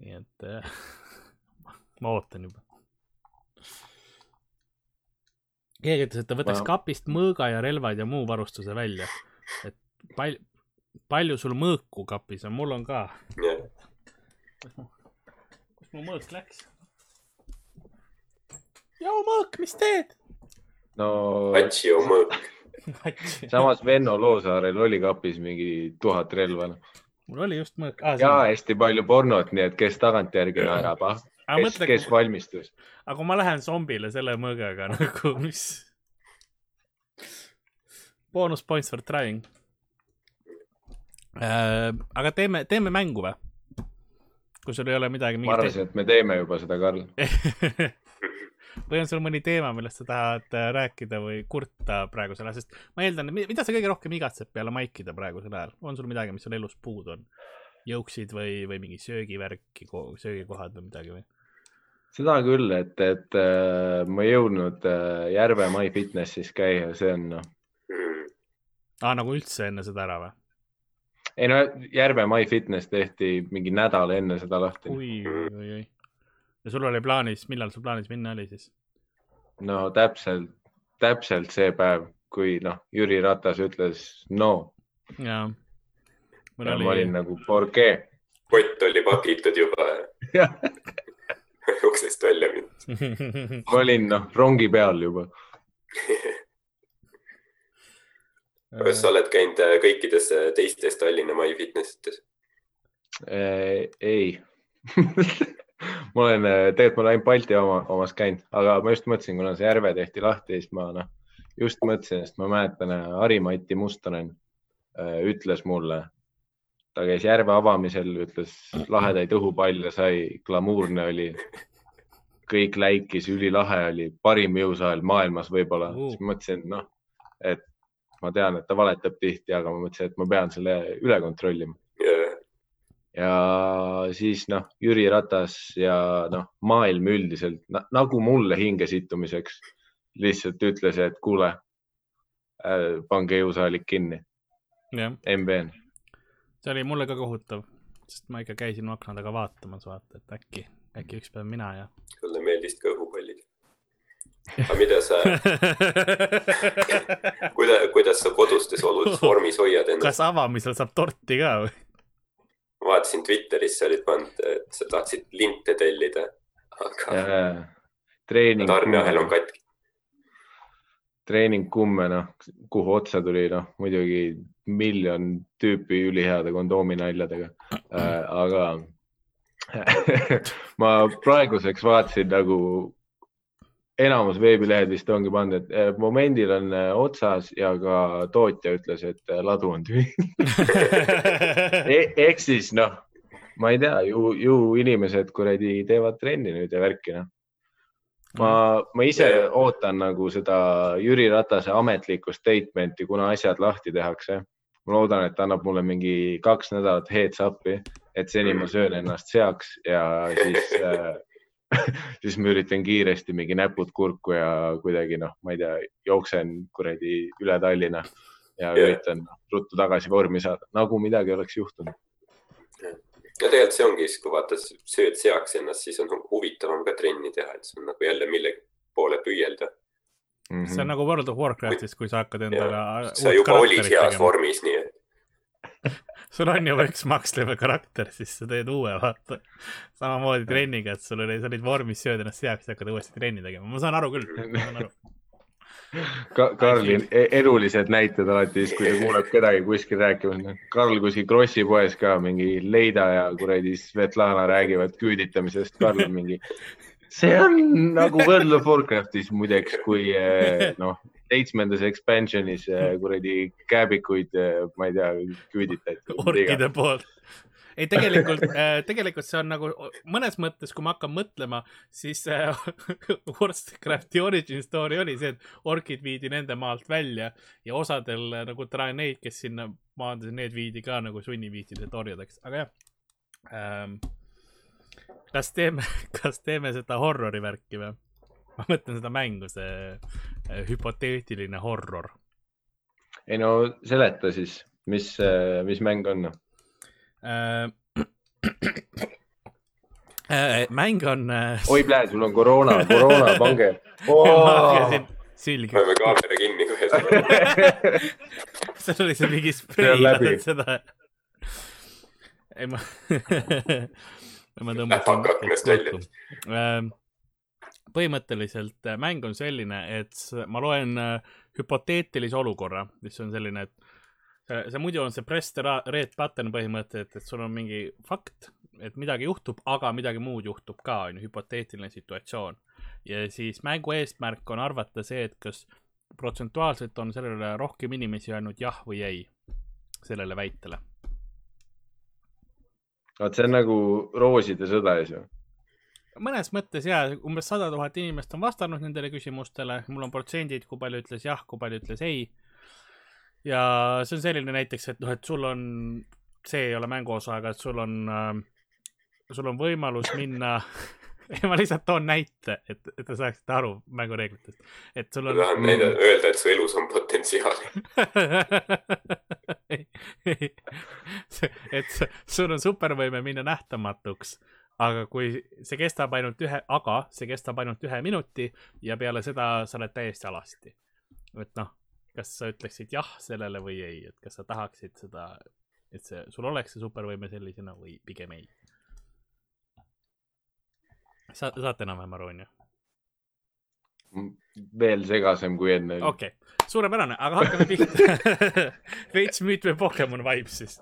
nii et äh, ma ootan juba. keegi ütles, et ta võtaks Ma- kapist mõõga ja relvad ja muu varustuse välja. et pal-, palju sul mõõku kapis on, mul on ka. kus mu, mõõk läks? joo mõõk, mis teed? no Atšio mõõk, samas Venno Loosaarel oli kapis mingi tuhat relva noh. mul oli just mõõk ah,. ja hästi palju pornot, nii et kes tagantjärgi naerab, ah, aga kes, mõtle, kes valmistus. aga kui ma lähen zombile selle mõõgaga nagu, mis. Bonus points for trying äh,. aga teeme, teeme mängu või? Kui sul ei ole midagi ma arvasin, et me teeme juba seda, Karl. või on sul mõni teema, millest sa tahad äh, rääkida või kurta praegusel ajal, sest ma eeldan, mida sa kõige rohkem igatsed peale maikida praegusel ajal, on sul midagi, mis sul elus puudu on? jõuksid või, või mingi söögivärki, söögikohad või midagi või? seda küll, et, et äh, ma ei jõudnud äh, Järve MyFitnessis käia, see on noh, aa, nagu üldse enne seda ära või? Ei no Järve MyFitness tehti mingi nädal enne seda lahti. oi, oi, oi. ja sul oli plaanis, millal sul plaanis minna oli siis? no täpselt, täpselt see päev, kui noh, Jüri Ratas ütles no, jaa. mul ma oli olin, nagu por qué. kott oli pakitud juba uksest välja mind. ma olin noh, rongi peal juba. kas sa oled käinud äh, kõikides äh, teistes Tallinna MyFitnessites? ei ma olen, tegelikult ma olen ainult Balti oma, omas käinud, aga ma just mõtlesin, kuna see Järve tehti lahti, siis ma noh, just mõtlesin, sest ma mäletan, Harimati Mustonen äh, ütles mulle, ta käis Järve avamisel, ütles lahedaid õhupalle sai, glamuurne oli. kõik läikis, ülilahe oli, parim jõusaal maailmas võib-olla Uh. siis ma mõtlesin, noh, et ma tean, et ta valetab tihti, aga ma mõtlesin, et ma pean selle üle kontrollima ja siis noh, Jüri Ratas ja noh, maailm üldiselt na, nagu mulle hingesittumiseks lihtsalt ütles, et kuule äh,, pange jõusaalik kinni, jah, MBN. see oli mulle ka kohutav, sest ma ikka käisin akna taga vaatamas, vaata, et äkki, äkki üks päev mina ja. sulle meeldisid ka õhupallid? Aga mida sa, kuidas, kuidas sa kodustes oludes vormis hoiad ennast? kas avamisel saab torti ka või? ma vaatasin Twitteris, sa olid pannud, et sa tahtsid linte tellida, aga treening, tarneahel on katki. treening kumme, noh, kuhu otsa tuli, noh, muidugi miljon tüüpi üliheade kondoominaljadega äh,, aga ma praeguseks vaatasin nagu enamus veebilehed vist ongi pannud, et eh, momendil on eh, otsas ja ka tootja ütles, et eh, ladu on tühi e. ehk siis noh, ma ei tea, ju, ju inimesed kuradi teevad trenni nüüd ja värki noh. ma, ma ise ootan nagu seda Jüri Ratase ametlikku statement'i, kuna asjad lahti tehakse. ma loodan, et ta annab mulle mingi kaks nädalat heads up'i, et seni ma söön ennast seaks ja siis äh, siis ma üritan kiiresti mingi näpud kurku ja kuidagi noh, ma ei tea, jooksen kuradi üle Tallinna ja Jah. üritan ruttu tagasi vormi saada, nagu midagi oleks juhtunud. ja tegelikult see ongi siis, kui vaata, sööd seaks ennast, siis on huvitavam ka trenni teha, et see on nagu jälle millegi poole püüelda. Mhm. see on nagu World of Warcraftis, kui sa hakkad endale. sa juba olid heas. vormis, nii et sul on juba üks max level karakter, siis sa teed uue, vaata. samamoodi trenniga, et sul oli, sa olid vormis, sööd ennast heaks ja hakkad uuesti trenni tegema, ma saan aru küll, ma saan aru. Ka-, Karli elulised näited alati siis, kui ta kuuleb kedagi kuskil rääkimas. Karl kuskil Krossi poes ka mingi Leida ja kuradi Svetlana räägivad küüditamisest. Karl on mingi, see on nagu World of Warcraftis muideks, kui eh, noh, seitsmendas expansionis eh, kuradi kääbikuid, ma ei tea, küüditati. orkide poolt. ei, tegelikult, tegelikult see on nagu mõnes mõttes, kui ma hakkan mõtlema, siis äh, Warcrafti origin story oli see, et orkid viidi nende maalt välja ja osadel äh, nagu neid, kes sinna maandusid, need viidi ka nagu sunniviisidelt orjadeks, aga jah ähm,. kas teeme, kas teeme seda horrori värki või? Ma mõtlen seda mängu, see äh, hüpoteetiline horror ei no seleta siis, mis, mis mäng on? äh. Äh, mäng on äh, oi, plee, sul on koroona, koroona, pange oh!. sülg. paneme kaamera kinni kohe. seal oli see mingi sprei seda. ei ma ma Läheb hakk aknast välja. Põhimõtteliselt äh, mäng on selline, et ma loen äh, hüpoteetilise olukorra, mis on selline, et see, see muidu on see press the red button põhimõte, et, et sul on mingi fakt, et midagi juhtub, aga midagi muud juhtub ka, on ju, hüpoteetiline situatsioon. ja siis mängu eesmärk on arvata see, et kas protsentuaalselt on sellele rohkem inimesi öelnud jah või ei sellele väitele. vot see on nagu rooside sõda, eks ju. Mõnes mõttes ja umbes sada tuhat inimest on vastanud nendele küsimustele, mul on protsendid, kui palju ütles jah, kui palju ütles ei. ja see on selline näiteks, et noh, et sul on, see ei ole mänguosa, aga et sul on äh,, sul on võimalus minna ma lihtsalt toon näite, et, et te saaksite aru mängureeglitest, et sul ma on tahan näida, öelda, et su elus on potentsiaali. et sul on supervõime minna nähtamatuks, aga kui see kestab ainult ühe, aga see kestab ainult ühe minuti ja peale seda sa oled täiesti alasti. et noh, kas sa ütleksid jah sellele või ei, et kas sa tahaksid seda, et see, sul oleks see supervõime sellisena või pigem ei? sa, saate enam-vähem aru, onju? veel segasem kui enne. okei okay., suurepärane, aga hakkame pihta. veits müüt või Pokemon vibes siis.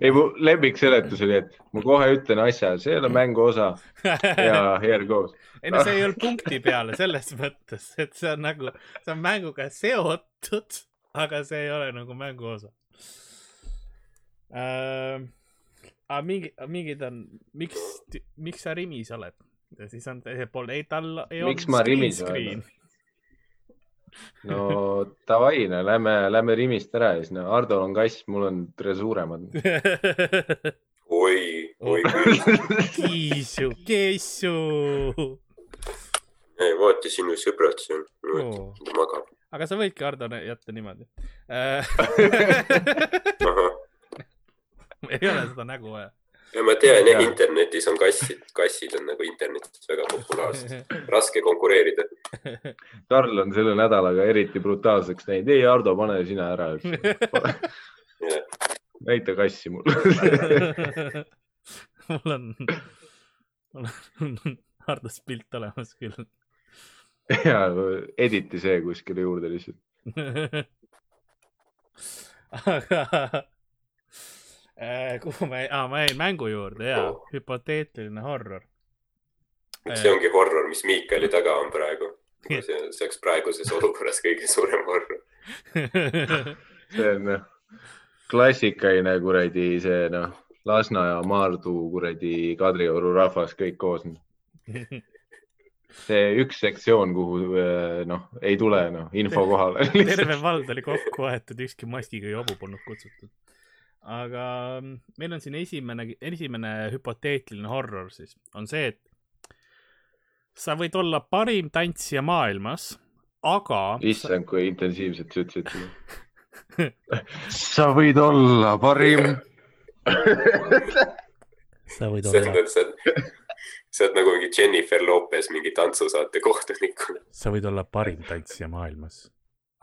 ei, mu lemmikseletus oli, et ma kohe ütlen asja, see ei ole mängu osa ja here goes. ei no see ei olnud punkti peale selles mõttes, et see on nagu, see on mänguga seotud, aga see ei ole nagu mängu osa äh,. aga mingi, mingid on, miks, miks sa Rimis oled? ja siis on teiselt poolt, ei tal ei Miks ma Rimis olen? No davai, no lähme, lähme Rimist ära ja siis no Hardol on kass, mul on suuremad. oi, oi küll. kiisu, kiisu. ei, vaata sinu sõbrad seal, ta magab. aga sa võidki Hardo jätta niimoodi äh,. ei ole seda nägu vaja. Ja ma tean jah, internetis on kassid, kassid on nagu internetis väga populaarsed, raske konkureerida. Karl on selle nädalaga eriti brutaalseks läinud. ei, Hardo, pane sina ära. näita kassi mulle. mul on, mul on Hardost pilt olemas küll. ja editi see kuskile juurde lihtsalt. aga kuhu ma, aa ma jäin mängu juurde ja hüpoteetiline horror. see ongi horror, mis Miikali taga on praegu. see, see oleks praeguses olukorras kõige suurem horror. see on noh, klassikaline kuradi see noh, Lasna ja Maardu kuradi Kadrioru rahvas kõik koos. see üks sektsioon, kuhu eh, noh, ei tule noh, info kohale. terve vald oli kokku aetud, ükski maskiga jobu polnud kutsutud. Aga mm, meil on siin esimene, esimene hüpoteetiline horror siis on see, et sa võid olla parim tantsija maailmas, aga issand, kui intensiivselt sa ütlesid seda. sa võid olla parim. sa võid et sa oled nagu mingi Jennifer Lopez mingi tantsusaate kohtunikuna. sa võid olla parim tantsija maailmas,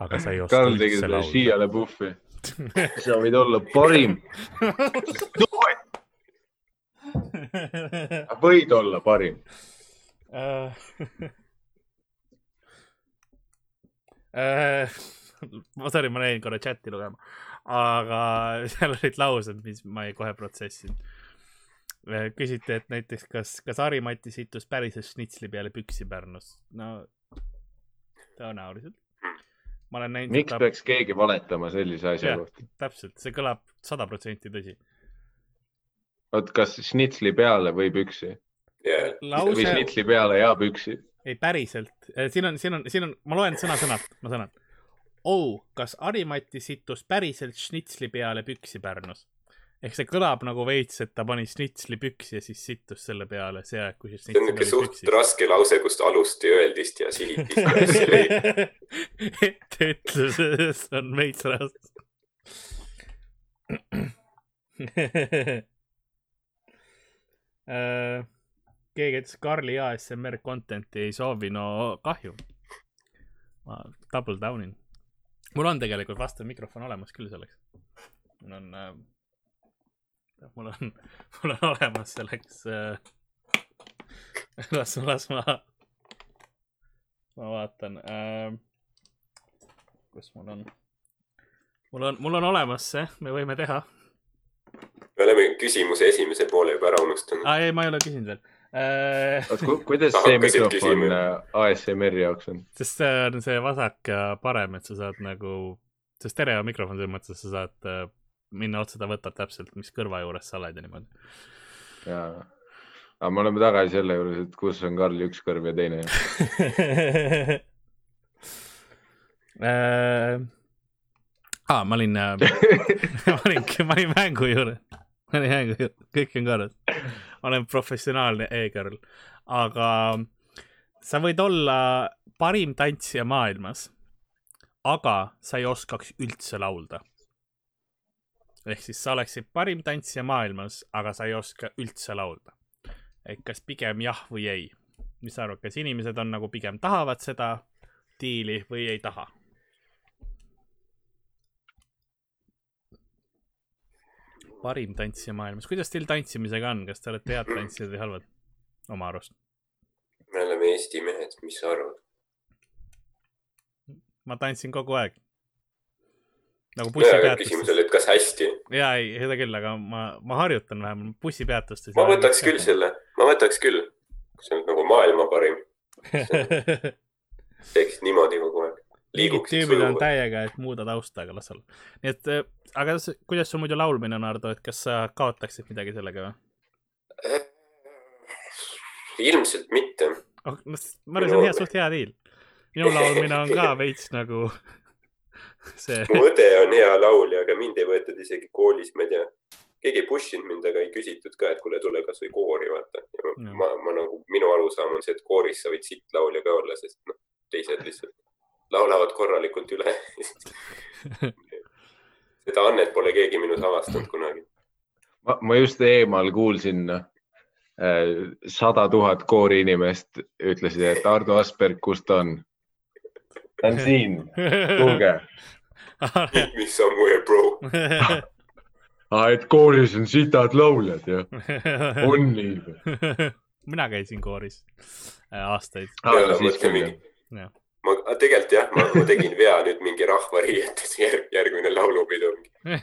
aga sa ei oska Karl tegi seda. Shia LaBeoufi. sa võid olla parim, võid olla parim. Äh, äh, ma, sorry, ma jäin korra chati lugema, aga seal olid laused, mis ma ei- kohe protsessin. küsiti, et näiteks, kas, kas Harimati situs päriselt šnitsli peale püksi Pärnus? no tõenäoliselt. Ma olen näinud miks peaks keegi valetama sellise asja kohta? täpselt, see kõlab sada protsenti tõsi. oot, kas šnitsli peale või püksi? ja või lause, šnitsli peale ja püksi? ei päriselt, siin on, siin on, siin on, ma loen sõna-sõnalt, ma sõnan. oh, kas Harimati situs päriselt šnitsli peale püksi Pärnus? Ehk see kõlab nagu veits, et ta pani šnitsli püksi ja siis sittus selle peale see aeg, kui see see on niisugune suht raske lause, kust alusti öeldist ja sihitist. etteütluses on veits raske. Äh, keegi ütles Karli ASMR content'i ei soovi, no kahju. ma double down in. mul on tegelikult vastav mikrofon olemas küll selleks. mul on äh,, mul on, mul on olemas selleks äh,. las, las ma, ma vaatan äh,. kus mul on? mul on, mul on olemas see, me võime teha me oleme küsimuse esimese poole juba ära unustanud. ah,. ei, ma ei ole küsinud veel äh,. kuidas see mikrofon küsima. äh, ASMR-i jaoks on? sest see on see vasak ja parem, et sa saad nagu, see stereo mikrofon selles mõttes, sa saad äh, minna otsa, ta võtab täpselt, mis kõrva juures sa oled ja niimoodi. jaa. aga me oleme tagasi selle juures, et kus on Karli üks kõrv ja teine. äh, aa, ma olin äh, ma olin, ma olin mängu juures, ma olin mängu juures, kõik on korras. olen professionaalne e-girl, aga sa võid olla parim tantsija maailmas, aga sa ei oskaks üldse laulda. Ehk siis sa oleksid parim tantsija maailmas, aga sa ei oska üldse laulda. et kas pigem jah või ei? mis sa arvad, kas inimesed on nagu pigem tahavad seda diili või ei taha? parim tantsija maailmas, kuidas teil tantsimisega on, kas te olete head tantsijad või halvad oma arust? me oleme Eesti mehed, mis sa arvad? ma tantsin kogu aeg. Nagu küsimus bussipeatustes. oli, et kas hästi. ja ei, seda küll, aga ma, ma harjutan vähemalt bussipeatustes. ma võtaks küll selle, ma võtaks küll. see on nagu maailma parim, teeksid niimoodi kogu aeg. mingid tüübid on täiega, et muuda tausta, aga las olla. nii et, aga s- kuidas sul muidu laulmine on, Ardo, et kas sa kaotaksid midagi sellega või? ilmselt mitte. oh,. ma arvan, see on hea, suht hea diil. minu laulmine on ka veits nagu see. mu õde on hea laulja, aga mind ei võetud isegi koolis, ma ei tea. keegi ei push inud mind, aga ei küsitud ka, et kuule, tule kasvõi koori, vaata. No. ma, ma nagu, minu arusaam on see, et kooris sa võid sitt laulja ka olla, sest noh, teised lihtsalt laulavad korralikult üle. seda annet pole keegi minus avastanud kunagi. ma, ma just eemal kuulsin sada tuhat koori inimest ütlesid, et Ardo Asperg, kus ta on? Ta on siin, tulge. Meet me somewhere, bro. et kooris on sitad lauljad jah, on nii või? mina käisin kooris äh, aastaid. Jah, ma tegelikult jah, ma, tegin vea nüüd mingi rahvariietes järg,, järgmine laulupidu,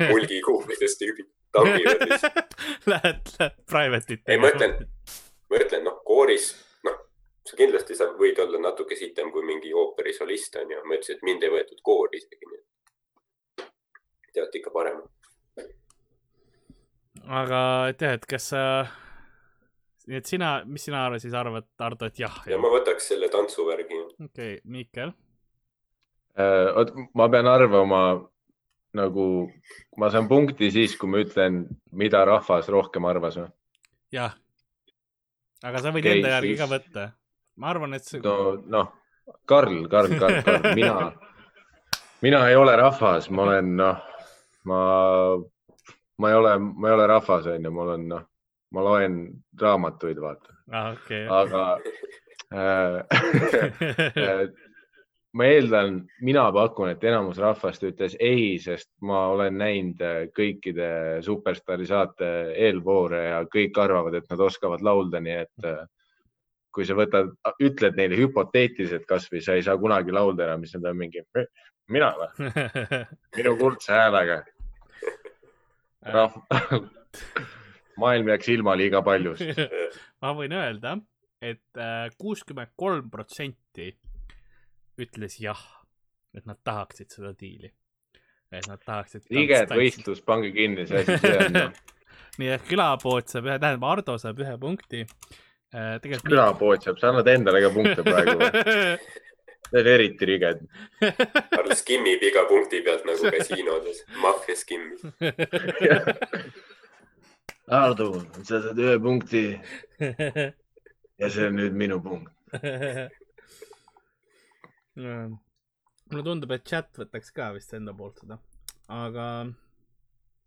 mulgikuubides tüübid tambivad lihtsalt. Lähed, lähed private'it. ei, ma ütlen, ma ütlen, noh, kooris, sa kindlasti sa võid olla natuke sitem kui mingi ooperisolist onju. ma ütlesin, et mind ei võetud koori isegi, nii et teate ikka parem. aga et jah, et kas sa, nii et sina, mis sina arvad, siis arvad, Ardo, et jah, ja jah? ma võtaks selle tantsuvärgi. okei okay,, Miikel. Äh, oot, ma pean arvama nagu, ma saan punkti siis, kui ma ütlen, mida rahvas rohkem arvas või? jah. aga sa võid Okei, enda järgi siis- ka võtta. Ma arvan, et see no noh, Karl, Karl, Karl, Karl, mina, mina ei ole rahvas, ma olen noh, ma, ma ei ole, ma ei ole rahvas, onju, ma olen noh, ma loen raamatuid, vaata, ah,, okei. aga äh, äh, ma eeldan, mina pakun, et enamus rahvast ütles ei, sest ma olen näinud äh, kõikide Superstaari saate eelvoore ja kõik arvavad, et nad oskavad laulda, nii et äh, kui sa võtad, ütled neile hüpoteetiliselt kasvõi sa ei saa kunagi laulda enam, siis nad on mingi, mina või, minu kuldse häälega. rahv-, maailm jääks ilma liiga paljust. ma võin öelda, et äh, kuuskümmend kolm protsenti ütles jah, et nad tahaksid seda diili. et nad tahaksid. iged võistlus, pange kinni see asi, see on noh, nii et külapood saab ühe, tähendab Ardo saab ühe punkti. tegelikult. külapood saab, sa annad endale ka punkte praegu või? Need on eriti riged. Karl skimmib iga punkti pealt nagu kasiinodes, maffia skimmib. Ardo, sa saad ühe punkti ja see on nüüd minu punkt. mulle tundub, et chat võtaks ka vist enda poolt seda, aga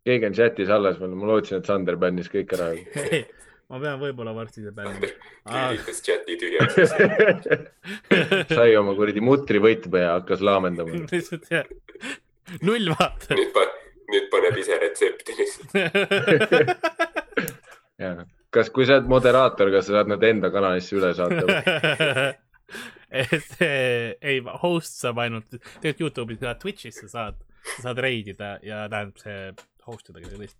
keegi on chatis alles ma lootsin, et Sander bännis kõik ära. ma pean võib-olla varsti see bändima. lülitas chati tühjaks. sai oma kuradi mutrivõtme ja hakkas laamendama. lihtsalt jah, null vaata. nüüd pa-, nüüd paneb ise retsepti lihtsalt. kas, kui sa oled moderaator, kas sa saad nad enda kanalisse üle saata? et eh, ei, host saab ainult, tegelikult Youtube'is ja Twitch'is sa saad, sa saad reidida ja tähendab see host idagi sellist.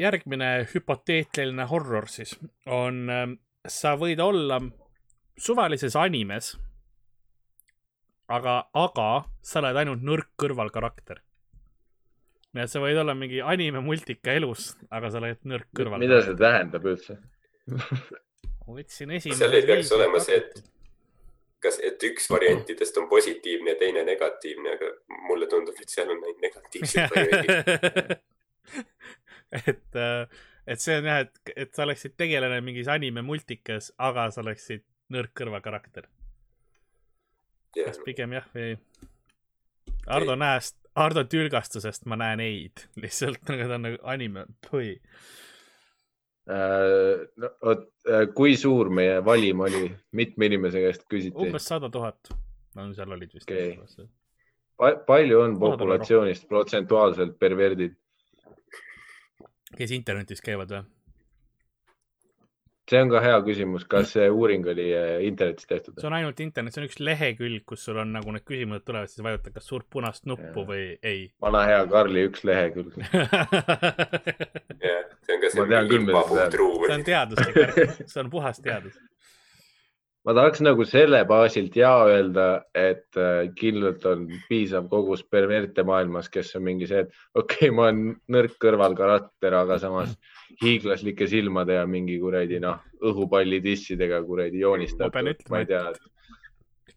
Järgmine hüpoteetiline horror siis on, sa võid olla suvalises animes, aga, aga sa oled ainult nõrk kõrvalkarakter. nii et sa võid olla mingi anime multika elus, aga sa oled nõrk kõrval. mida see tähendab üldse? võtsin esimese. Seal ei peaks olema see, et- kas, et üks variantidest on positiivne ja teine negatiivne, aga mulle tundub, et seal on ainult negatiivsed variandid. et, et see on jah, et, et sa oleksid tegelane mingis anime multikas, aga sa oleksid nõrk kõrvakarakter. kas pigem jah või ei? Ardo Ei. näest, Ardo tülgastusest ma näen ei-d, lihtsalt nagu ta on nagu anime, põhi. Äh, no vot, kui suur meie valim oli, mitme inimese käest küsiti? umbes sada tuhat. no seal olid vist okay.. palju on Kohad on populatsioonist protsentuaalselt perverdid? Kes internetis käivad või? see on ka hea küsimus, kas see uuring oli äh, internetis tehtud see? on ainult internet, see on üks lehekülg, kus sul on nagu need küsimused tulevad, siis vajutad kas suurt punast nuppu Jaa. või ei. vana hea Karli üks lehekülg. jah, see on ka see see on teaduslik see on puhas teadus. Ma tahaks nagu selle baasilt ja öelda, et äh, kindlalt on piisav kogus perverte maailmas, kes on mingi see, et okei okay,, ma olen nõrk kõrvalkarakter, aga samas hiiglaslike silmade ja mingi kuradi noh, õhupalli dissidega kuradi joonistatud, ma ei tea,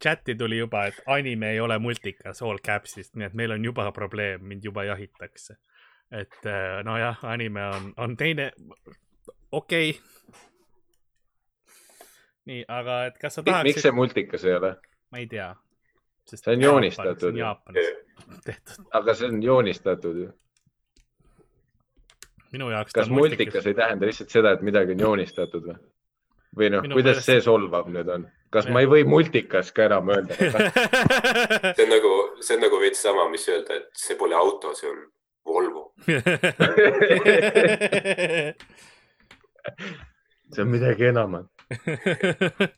chati tuli juba, et anime ei ole multikas all caps'ist, nii et meil on juba probleem, mind juba jahitakse. et äh, nojah, anime on, on teine, okei okay.. nii, aga et kas sa miks tahaksid see, multikas ei ole, ma ei tea. See on joonistatud aga see on joonistatud ju. minu jaoks ta kas on multikas ei tähenda lihtsalt seda, et midagi on joonistatud või? või noh kuidas meelest- see solvab nüüd on? kas ma ei või multikas ka enam öelda? see on nagu, see on nagu veits sama, mis öelda, et see pole auto, see on Volvo. see on midagi enamat.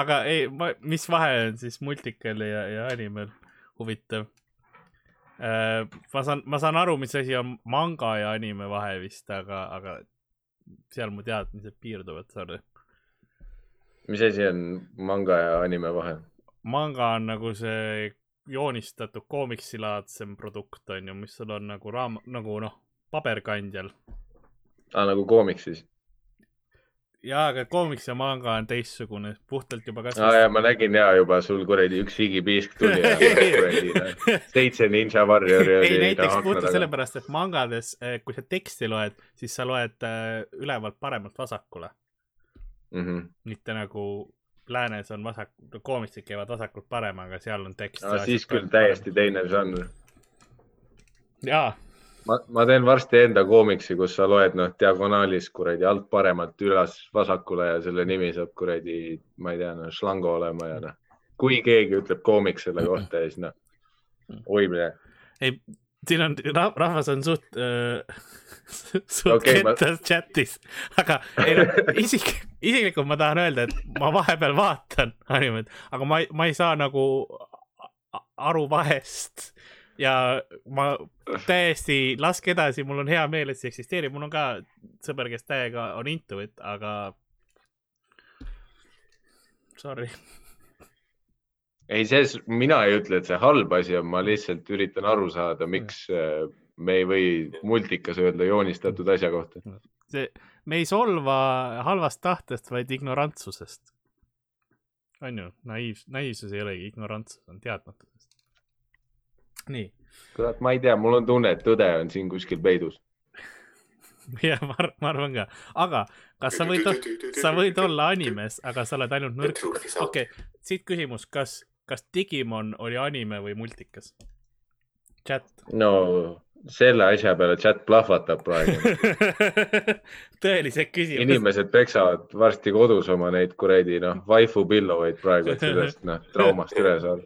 aga ei, mis vahe on siis multikal ja, ja animel? huvitav. ma saan, ma saan aru, mis asi on manga ja anime vahe vist, aga, aga seal mu teadmised piirduvad, sorry. mis asi on manga ja anime vahe? manga on nagu see joonistatud koomiksilaadsem produkt on ju, mis sul on nagu raam-, nagu noh, paberkandjal. aa, nagu koomiksis. jaa, aga koomiks ja manga on teistsugune, puhtalt juba kas aa ja ma nägin ja juba sul kuradi üks higipiisk tuli ja kuradi noh, seitse ninja warrior'i ei, oli näiteks akna puhtalt sellepärast, et mangades, kui sa teksti loed, siis sa loed äh, ülevalt paremalt vasakule, Mhm. mitte nagu läänes on vasak, koomiksid käivad vasakult paremaga, seal on tekst. Siis küll täiesti teine žanr. jaa, ma, ma teen varsti enda koomiksi, kus sa loed noh, diagonaalis kuradi alt paremalt üles vasakule ja selle nimi saab kuradi, ma ei tea, noh, šlango olema ja noh, kui keegi ütleb koomiks selle kohta siis noh, oi mine. ei, siin on, rahvas on suht äh, suht okay, ma- kettas chatis, aga ei noh, isik, isiklikult ma tahan öelda, et ma vahepeal vaatan animet, aga ma, ma ei saa nagu aru vahest ja ma täiesti laske edasi, mul on hea meel, et see eksisteerib, mul on ka sõber, kes täiega on into it, aga sorry. ei, see, mina ei ütle, et see halb asi on, ma lihtsalt üritan aru saada, miks äh, me ei või multikas öelda joonistatud asja kohta. see, me ei solva halvast tahtest, vaid ignorantsusest. on ju, naiiv, naiivsus ei olegi ignorantsus, on teadmatusest. nii, kurat, ma ei tea, mul on tunne, et tõde on siin kuskil peidus. jah, ma arvan, ma arvan ka, aga kas sa võid, sa võid olla animes, aga sa oled ainult nõrk. okei okay,, siit küsimus, kas, kas Digimon oli anime või multikas? chat. no selle asja peale chat plahvatab praegu. tõelised küsimused. inimesed peksavad varsti kodus oma neid kuradi noh, waifu pillovaid praegu, et sellest noh, traumast üle saada.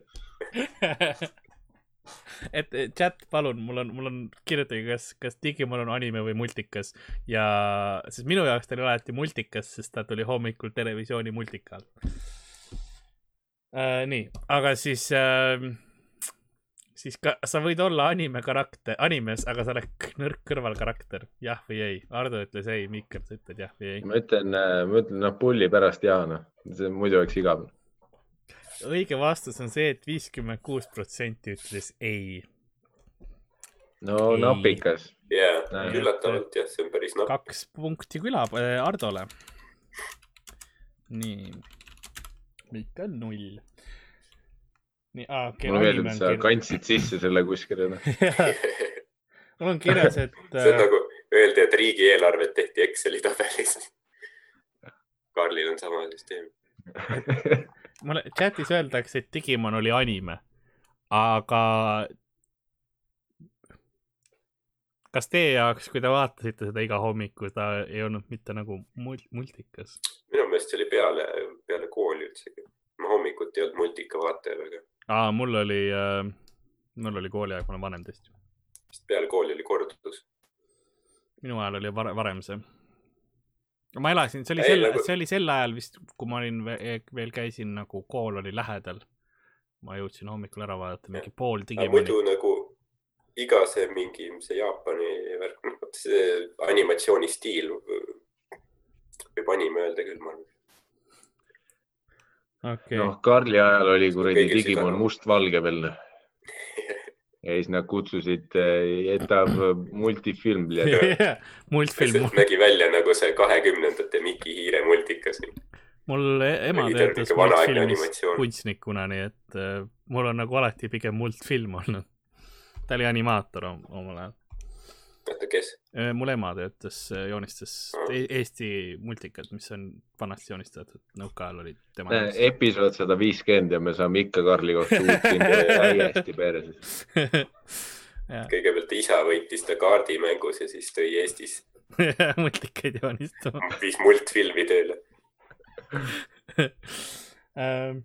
et chat, palun, mul on, mul on, kirjutage, kas, kas Digimon on anime või multikas ja, sest minu jaoks ta oli alati multikas, sest ta tuli hommikul televisiooni multika all äh,. nii, aga siis äh,, siis ka sa võid olla anime karakter, animes, aga sa oled nõrk kõrvalkarakter, jah või ei? Ardo ütles ei, Mikker, sa ütled jah või ei? ma ütlen, ma ütlen noh, pulli pärast ja noh, see muidu oleks igav. Õige vastus on see et, et viiskümmend kuus protsenti ütles ei. no Ei. napikas. jaa Näe., üllatavalt jah, see on päris napp. kaks punkti küla äh, Hardole. nii, ikka null. nii, aa, okei, mulle meeldib, et sa kirjas. kandsid sisse selle kuskile. noh. mul on kirjas, et see on äh, nagu öeldi, et riigieelarvet tehti Exceli tabelis. Karlil on sama süsteem. mulle chatis öeldakse, et Digimon oli anime, aga kas teie jaoks, kui te vaatasite seda iga hommiku, ta ei olnud mitte nagu mul- multikas? minu meelest see oli peale, peale kooli üldsegi. ma hommikuti ei olnud multika vaataja väga, aa, mul oli äh,, mul oli kooliaeg, ma olen vanem teist sest peale kooli oli kordus. minu ajal oli varem, varem see. Ma elasin, see oli Ei, sel nagu-, see oli sel ajal vist, kui ma olin ve- veel käisin nagu kool oli lähedal. ma jõudsin hommikul ära vaadata mingi pool aga Digimoni. muidu nagu iga see mingi, see Jaapani värk, noh, see animatsiooni stiil võib anime öelda küll, ma arvan. okei noh, Karli ajal oli kuradi Digimon mustvalge veel. Ja siis nad kutsusid äh, etav multifilm. multfilm, nägi välja nagu see kahekümnendate Miki Hiire multikas. mul e- ema töötas vanaaegne multfilmis kunstnikuna, nii et äh, mul on nagu alati pigem multfilm olnud. ta oli animaator om- omal ajal. oota, kes? mul ema töötas, joonistas Ah. e Eesti multikad, mis on vanasti joonistatud, nõukaajal oli tema episood sada viiskümmend ja me saame ikka Karli kohta uut info täiesti perses. kõigepealt isa võitis ta kaardimängus ja siis tõi Eestis, multikaid joonistama viis multfilmi tööle. ähm,.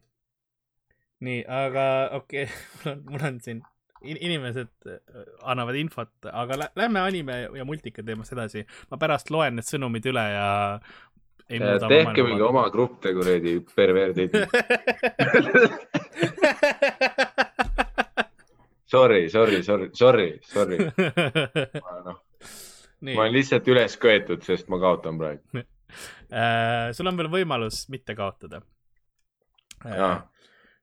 nii, aga okei okay., mul on, mul on siin in- inimesed äh, annavad infot, aga lä lähme anime ja multika teemast edasi. ma pärast loen need sõnumid üle ja. tehke mingi oma grupp, te kuradi perverdid. Sorry, sorry, sorry, sorry, sorry. noh, ma, olen lihtsalt üles köetud, sest ma kaotan praegu. äh, sul on veel võimalus mitte kaotada äh,.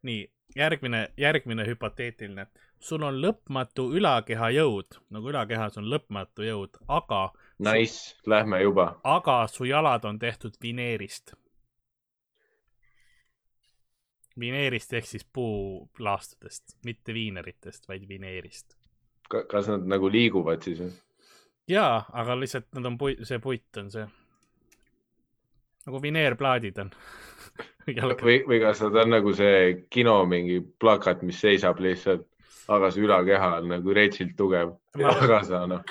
nii, järgmine, järgmine hüpoteetiline. Sul on lõpmatu ülakeha jõud, nagu ülakehas on lõpmatu jõud, aga, Nice, lähme juba. aga su jalad on tehtud vineerist. vineerist ehk siis puulaastudest, mitte viineritest, vaid vineerist. kas nad nagu liiguvad siis või? jaa, aga lihtsalt nad on puit, see puit on see. nagu vineerplaadid on. või, või kas nad on nagu see kino mingi plakat, mis seisab lihtsalt, aga see ülakeha on nagu retsilt tugev. Ma- aga sa noh,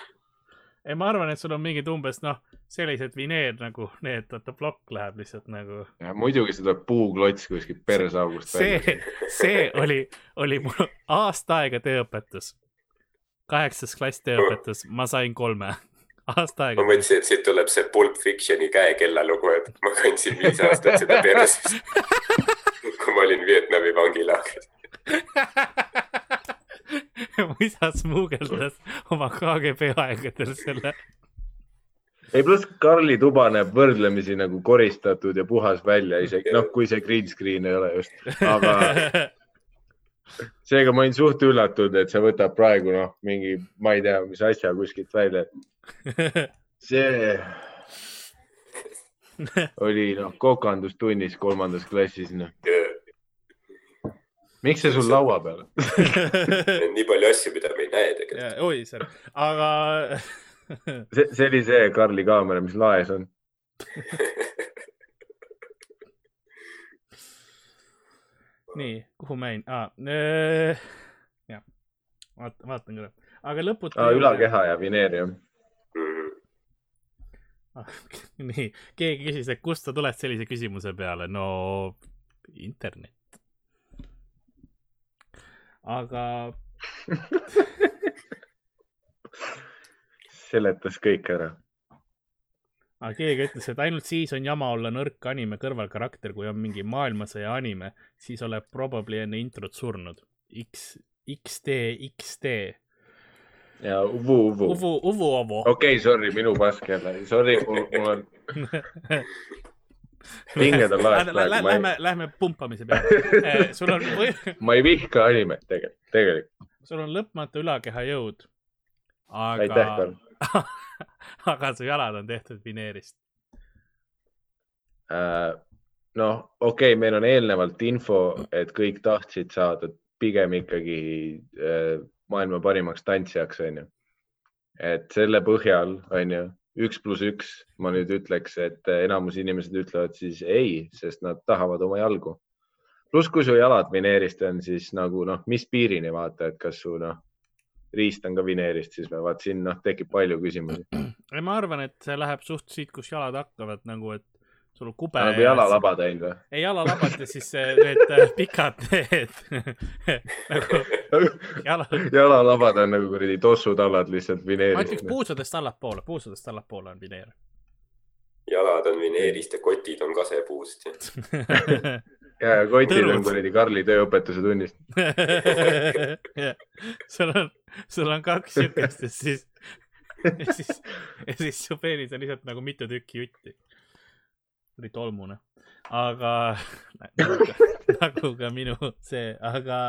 ei, ma arvan, et sul on mingid umbes noh, sellised vineer nagu need, vaata plokk läheb lihtsalt nagu. muidugi see tuleb puuklots kuskilt persaugust välja. see, see oli, oli mul aasta aega tööõpetus. kaheksas klass tööõpetus, ma sain kolme. aasta ma aega. mõtlesin, et siit tuleb see Pulp Fictioni käekella lugu, et ma kandsin viis aastat seda perses. kui ma olin Vietnami vangilaagris. mu isa smuugeldas oma KGB aegadel selle. ei, pluss Karli tuba näeb võrdlemisi nagu koristatud ja puhas välja, isegi noh, kui see green screen ei ole just, aga seega ma olin suht üllatunud, et see võtab praegu noh, mingi, ma ei tea, mis asja kuskilt välja. see oli noh, kokandustunnis kolmandas klassis noh. Miks see sul laua peal on? nii palju asju, mida me ei näe tegelikult. oi, sorry, aga see, see oli see Karli kaamera, mis laes on. nii, kuhu ma jäin ah,? jah, vaatan, vaatan korra, aga lõputu Ah, ülakeha ja vineer jah. Mhm. Ah, nii, keegi küsis, et kust sa tuled sellise küsimuse peale, no internet. Aga seletas kõik ära. aga keegi ütles, et ainult siis on jama olla nõrk anime kõrvalkarakter, kui on mingi maailmasõja anime, siis oleb probably enne introt surnud. X, XD, XD. ja Uvu, Uvu. Uvu, Uvu Ovo. okei okay,, sorry, minu pask jälle, sorry, mul on pinged on laes praegu, ma Lähme, lähme pumpamise peale. sul on või... ma ei vihka animet tegelikult, tegelikult. sul on lõpmatu ülakeha jõud. aitäh, aga Karl. aga su jalad on tehtud vineerist. Äh, noh, okei okay,, meil on eelnevalt info, et kõik tahtsid saada pigem ikkagi äh, maailma parimaks tantsijaks, onju. et selle põhjal, onju, üks pluss üks, ma nüüd ütleks, et enamus inimesed ütlevad siis ei, sest nad tahavad oma jalgu. pluss, kui su jalad vineerist on, siis nagu noh, mis piirini vaata, et kas su noh, riist on ka vineerist, siis vaat siin noh, tekib palju küsimusi. ma arvan, et see läheb suht siit, kus jalad hakkavad nagu, et sul on kube. nagu jalalaba teinud või? ei, jalalabad ja siis eh, need eh, pikad need nagu jalad. jalalabad on nagu kuradi tossutallad lihtsalt ma ütleks vineerist. puusadest allapoole, puusadest allapoole on vineer. jalad on vineerist ja kotid on kasepuust ja ja, ja kotid on kuradi Karli tööõpetuse tunnist. sul on, sul on kaks siukest ja siis, ja siis, ja siis su peenis on lihtsalt nagu mitu tükki jutti. Oli tolmune, aga nagu ka, minu see, aga.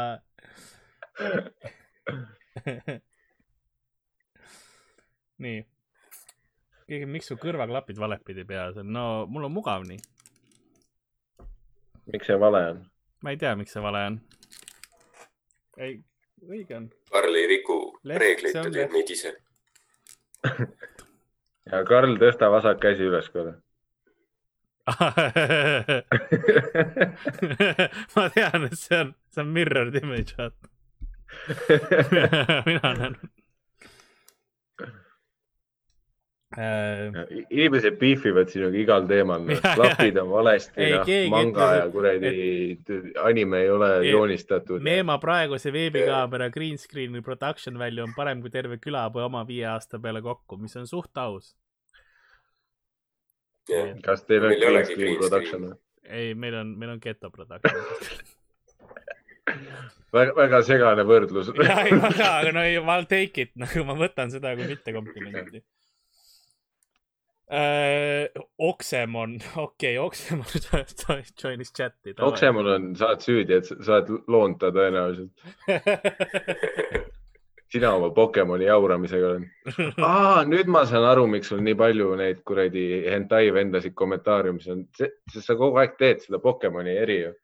nii, keegi, miks su kõrvaklapid valepidi peas on? no mul on mugav nii, miks see vale on? ma ei tea, miks see vale on. ei, õige on. Karl ei riku reegleid, ta teeb neid ise. ja Karl, tõsta vasak käsi üles korra. ma tean, et see on, see on mirrored image, vaata. mina näen äh,. inimesed piifivad sinuga igal teemal Jaa,, klapid on valesti keegi manga ütles, ja et- kuradi anime ei ole Ei, joonistatud. Neema praeguse veebikaamera green screen'i production value on parem kui terve külapõe oma viie aasta peale kokku, mis on suht aus. Kas teil on green screen production või? ei, meil on, meil on geto production. väga, väga segane võrdlus. ja ka, aga no ei, ma will take it, nagu ma võtan seda kui mitte komplimendi äh,. Oksemon, okei okay,, Oksemon joinis chati. Oksemon on, sa oled süüdi, et sa sa oled loonud ta tõenäoliselt. sina oma Pokemoni jauramisega oled. aa, nüüd ma saan aru, miks sul nii palju neid kuradi hentai vendasid kommentaariumis on, sest sa kogu aeg teed seda Pokemoni eri ju.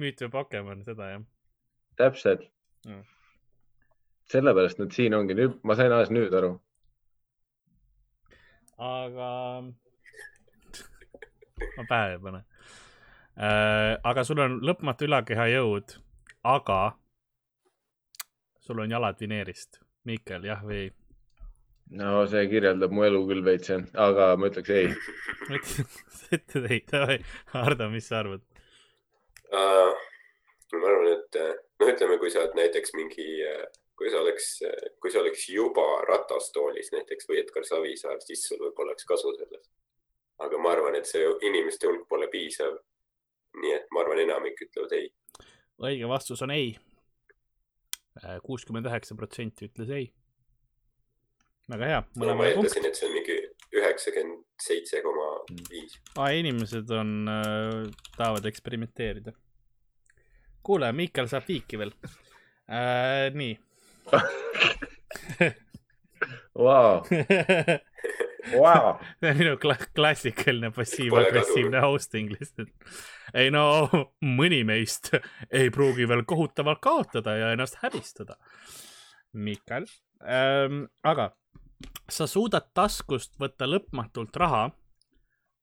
müüt või Pokemon, seda jah. täpselt Mm.. sellepärast nad siin ongi, nüüd ma sain alles nüüd aru. aga ma pähe ei pane äh,. aga sul on lõpmatu ülakehajõud, aga sul on jalad vineerist. Miikel, jah või ei? no see kirjeldab mu elu küll veits aga ma ütleks ei. sa ütled ei, davai, Hardo, mis sa arvad? uh,. ma arvan, et äh, noh, ütleme, kui sa oled näiteks mingi, kui sa oleks, kui sa oleks juba ratastoolis näiteks või Edgar Savisaar, siis sul võib-olla oleks kasu sellest. aga ma arvan, et see inimeste hulk pole piisav. nii et ma arvan, enamik ütlevad ei. õige vastus on ei. Kuuskümmend üheksa protsenti ütles ei. väga hea, no ma eeldasin, et see on mingi üheksakümmend seitse koma viis. aa, inimesed on äh,, tahavad eksperimenteerida. kuule, Miikel saab viiki veel äh,. nii Vau, vau. see on minu kla klassikaline passiiv-agressiivne hosting lihtsalt. ei no mõni meist ei pruugi veel kohutavalt kaotada ja ennast häbistada. Miikal ähm,, aga sa suudad taskust võtta lõpmatult raha,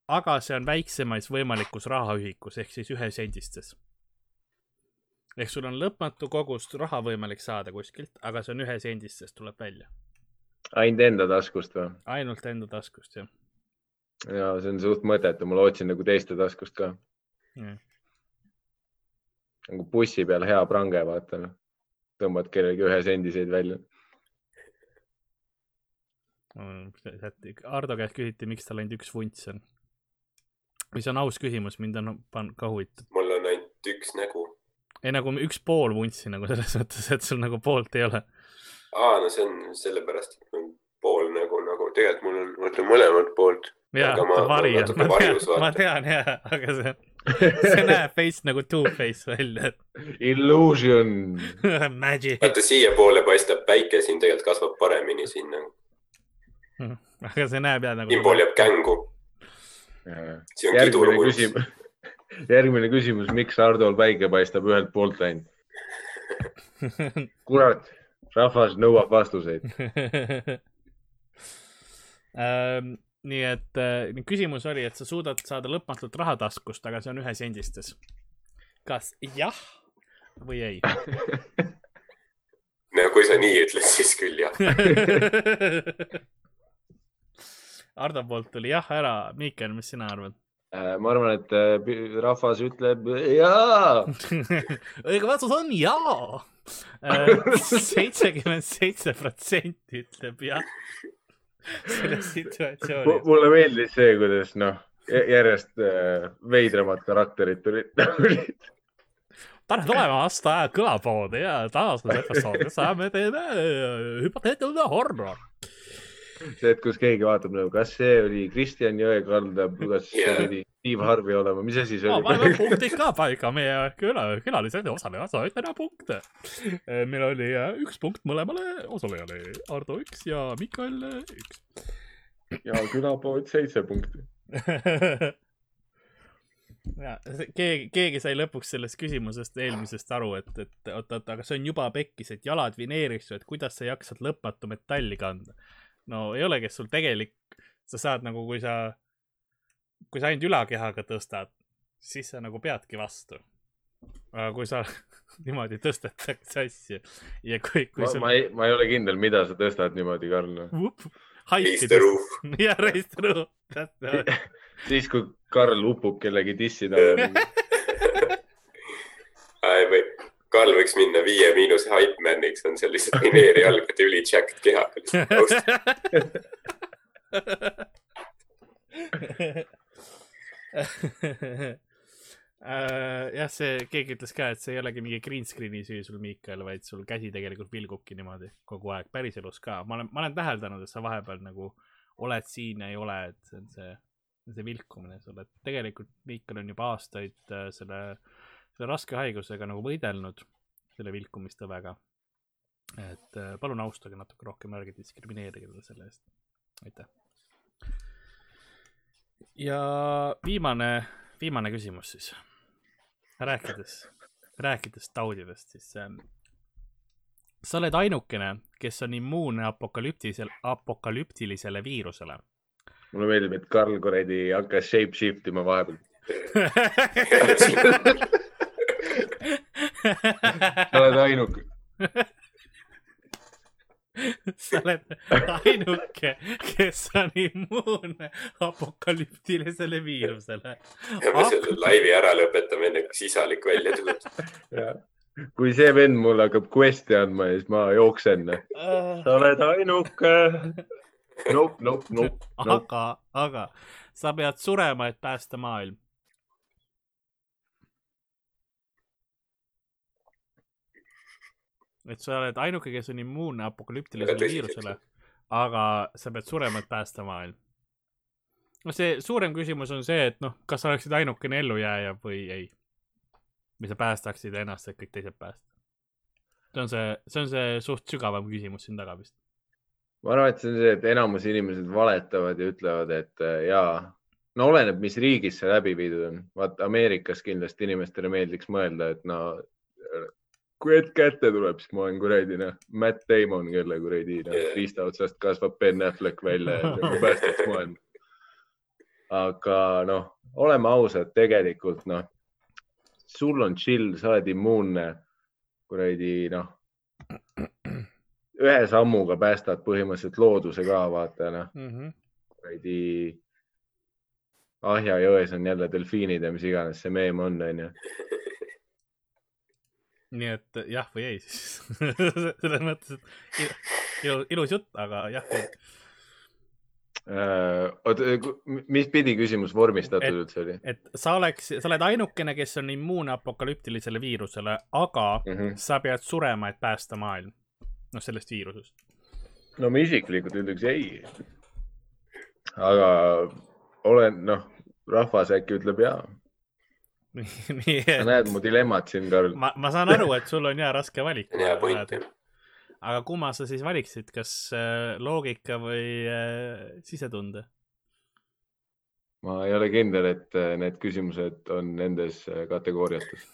aga see on väiksemais võimalikus rahaühikus ehk siis ühesendistes. ehk sul on lõpmatu kogust raha võimalik saada kuskilt, aga see on ühesendistes, tuleb välja. Ainult enda taskust või? ainult enda taskust, jah ja see on suht mõttetu, ma lootsin nagu teiste taskust ka. Mm. nagu bussi peal hea prange, vaata noh. tõmbad kellelegi ühe sendiseid välja. Ardo käest küsiti, miks tal ainult üks vunts on. mis on aus küsimus, mind on pan- ka huvitav. mul on ainult üks nägu. ei nagu üks pool vuntsi nagu selles mõttes, et sul nagu poolt ei ole. aa, no see on sellepärast, et mul pool nägu nagu, tegelikult mul on, ma ütlen mõlemalt poolt. jaa Aga ma-, ma vari on, natuke ma tean ma tean jaa, aga see, see näeb veits nagu Two-Face välja. Illusion. Magic. vaata, siiapoole paistab päike, siin tegelikult kasvab paremini sinna. aga see näeb jah nagu. siinpool jääb kängu, see on järgmine kidurkunst. küsimus, järgmine küsimus, miks Hardol päike paistab ühelt poolt ainult? kurat, rahvas nõuab vastuseid. Ähm, nii et äh, küsimus oli, et sa suudad saada lõpmatult raha taskust, aga see on ühesendistes. kas jah või ei? no kui sa nii ütled, siis küll jah. Ardo poolt tuli jah ära, Miikel, mis sina arvad? Ma arvan, et äh, rahvas ütleb jaa. õige vastus on jaa. seitsekümmend seitse protsenti ütleb jah. selles situatsioonis. mulle meeldis see, kuidas noh, järjest äh, veidramad karakterid tulid. tere tulemast äh, külapoodi ja tänases episoodis äh, me teeme äh, hüpoteetiline horror. see, et kus keegi vaatab nagu, kas see oli Kristjan Jõekalda, kas see Jaa. pidi Steve Harvey olema, mis asi see paneme oli? punktid ka paika, meie küla, külalised ja osalejad said täna punkte. meil oli äh, üks punkt mõlemale osalejale, Ardo üks ja Mikael äh, üks. ja külapood seitse punkti. ja keegi, keegi sai lõpuks sellest küsimusest eelmisest aru, et, et oot, oot, aga see on juba pekkis, et jalad vineeriks ju, et kuidas sa jaksad lõpmatu metalli kanda. No ei olegi, sul tegelik, sa saad nagu, kui sa, kui sa ainult ülakehaga tõstad, siis sa nagu peadki vastu. aga kui sa niimoodi tõstetakse asju ja kui, kui ma, sul ma ei, ma ei ole kindel, mida sa tõstad niimoodi, Karl. Raise the haipides roof. ja raise the roof, täpselt. siis, kui Karl upub kellegi dissi taha. või Karl võiks minna Viie Miinuse Hypemaniks, on seal lihtsalt Mineeri jalgade üli jacked kehaga. Äh, jah, see, keegi ütles ka, et see ei olegi mingi green screen'i süü sul, Miikael, vaid sul käsi tegelikult vilgubki niimoodi kogu aeg, päriselus ka. ma olen, ma olen täheldanud, et sa vahepeal nagu oled siin ei ole, et see on see, see vilkumine sul, et tegelikult Miikael on juba aastaid äh, selle, raske haigusega nagu võidelnud, selle vilkumistõvega. et äh, palun austage natuke rohkem, ärge diskrimineerige teda selle eest. aitäh. ja viimane, viimane küsimus siis. rääkides, rääkides taudidest, siis ähm, sa oled ainukene, kes on immuunne apokalüptilisele, apokalüptilisele viirusele. mulle meeldib, et Karl kuradi hakkas shape shift ima vahepeal. sa oled ainuke. sa oled ainuke, kes on immuunne apokalüptilisele viirusele. ja me selle laivi ära lõpetame, enne kui sisalik välja tuleb. kui see vend mulle hakkab quest'i andma, siis ma jooksen. sa oled ainuke. Nope, nope, nope, nope. aga, aga sa pead surema, et päästa maailm. Et sa oled ainuke, kes on immuunne apokalüptilisele viirusele, aga sa pead surema, et päästa maailm. no see suurem küsimus on see, et noh, kas sa oleksid ainukene ellujääja või ei. või sa päästaksid ennast, et kõik teised päästa. see on see, see on see suht sügavam küsimus siin taga vist. ma arvan, et see on see, et enamus inimesed valetavad ja ütlevad, et äh, jaa, no oleneb, mis riigis see läbi viidud on. vaata Ameerikas kindlasti inimestele meeldiks mõelda, et no kui hetk kätte tuleb, siis ma olen kuradi noh, Matt Damon, kelle kuradi noh Jaa. riista otsast kasvab Ben Affleck välja ja nagu päästaks maailma. aga noh, oleme ausad, tegelikult noh, sul on chill, sa oled immuunne, kuradi noh, ühe sammuga päästad põhimõtteliselt looduse ka, vaata noh, kuradi Ahja jões on jälle delfiinid ja mis iganes see meem on, onju. Nii et jah või ei siis. selles mõttes, et il- ilus, ilus jutt, aga jah või ei. Äh, oota, mis pidi küsimus vormistatud üldse oli et sa oleks, sa oled ainukene, kes on immuunne apokalüptilisele viirusele, aga mm? -hmm. sa pead surema, et päästa maailm. noh, sellest viirusest. no ma isiklikult ütleks ei. aga olen, noh, rahvas äkki ütleb jaa. Nii sa et näed mu dilemmat siin, Karl. ma, ma saan aru, et sul on ja raske valik. hea point jah. aga kumma sa siis valiksid, kas äh, loogika või äh, sisetunde? ma ei ole kindel, et äh, need küsimused on nendes kategooriates.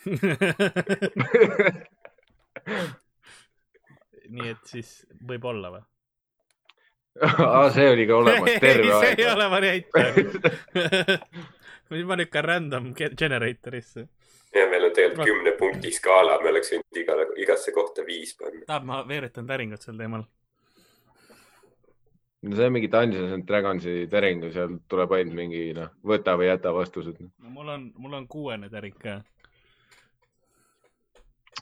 nii et siis võib-olla või? aa, see oli ka olemas terve see ei aeg. ole variant. Ma lükkan random ge- generator'isse. ja meil on tegelikult kümne punkti skaala, me oleks võinud igale, igasse kohta viis panna. tahad, ma veeretan täringut sel teemal? no see on mingi Dungeons and Dragonsi täring, seal tuleb ainult mingi noh, võta või jäta vastused. no mul on, mul on kuuene täring ka.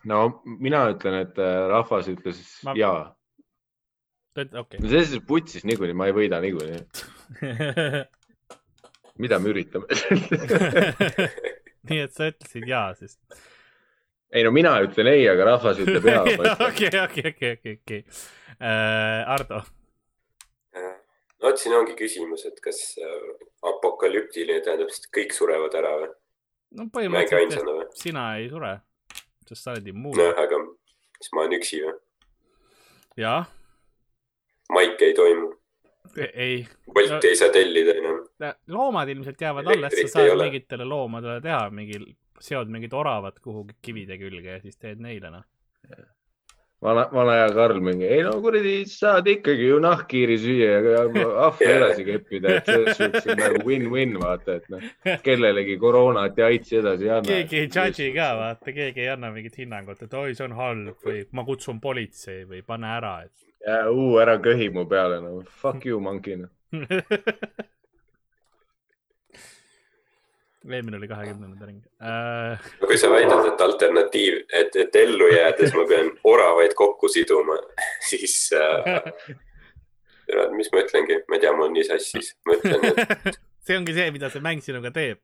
no mina ütlen, et äh, rahvas ütles Ma- jaa. okei no selles suhtes putsis niikuinii, ma ei võida niikuinii. mida me üritame nii et sa ütlesid jaa siis? ei no mina ütlen ei, aga rahvas ütleb jaa. okei, okei, okei, okei, okei. Ardo, no vot, siin ongi küsimus, et kas äh, apokalüptiline tähendab, et kõik surevad ära või? no põhimõtteliselt sina ei sure, sest sa oled immuun. nojah, aga siis ma olen üksi või? jah, maik ei toimu, ei, Bolti No- ei saa tellida enam. Loomad ilmselt jäävad alles, sa saad mingitele loomadele teha mingi, seod mingid oravad kuhugi kivide külge ja siis teed neile noh. vana, vana hea Karl mingi, ei no kuradi, saad ikkagi ju nahkhiiri süüa ja ahve edasi keppida, et selles suhtes on nagu win-win, vaata, et noh, kellelegi koroonat ja aitsi edasi ei anna. keegi ei judge'i ka, vaata, keegi ei anna mingit hinnangut, et oi, see on halb või ma kutsun politsei või pane ära, et ja uu, ära köhi mu peale, no fuck you, monkey, noh. eelmine oli kahekümnenda täring uh,. no kui sa väidad, et alternatiiv, et, et ellu jäädes ma pean oravaid kokku siduma, siis äh. mis ma ütlengi, ma ei tea, mul on nii sassis, ma ütlen, et see ongi see, mida see mäng sinuga teeb.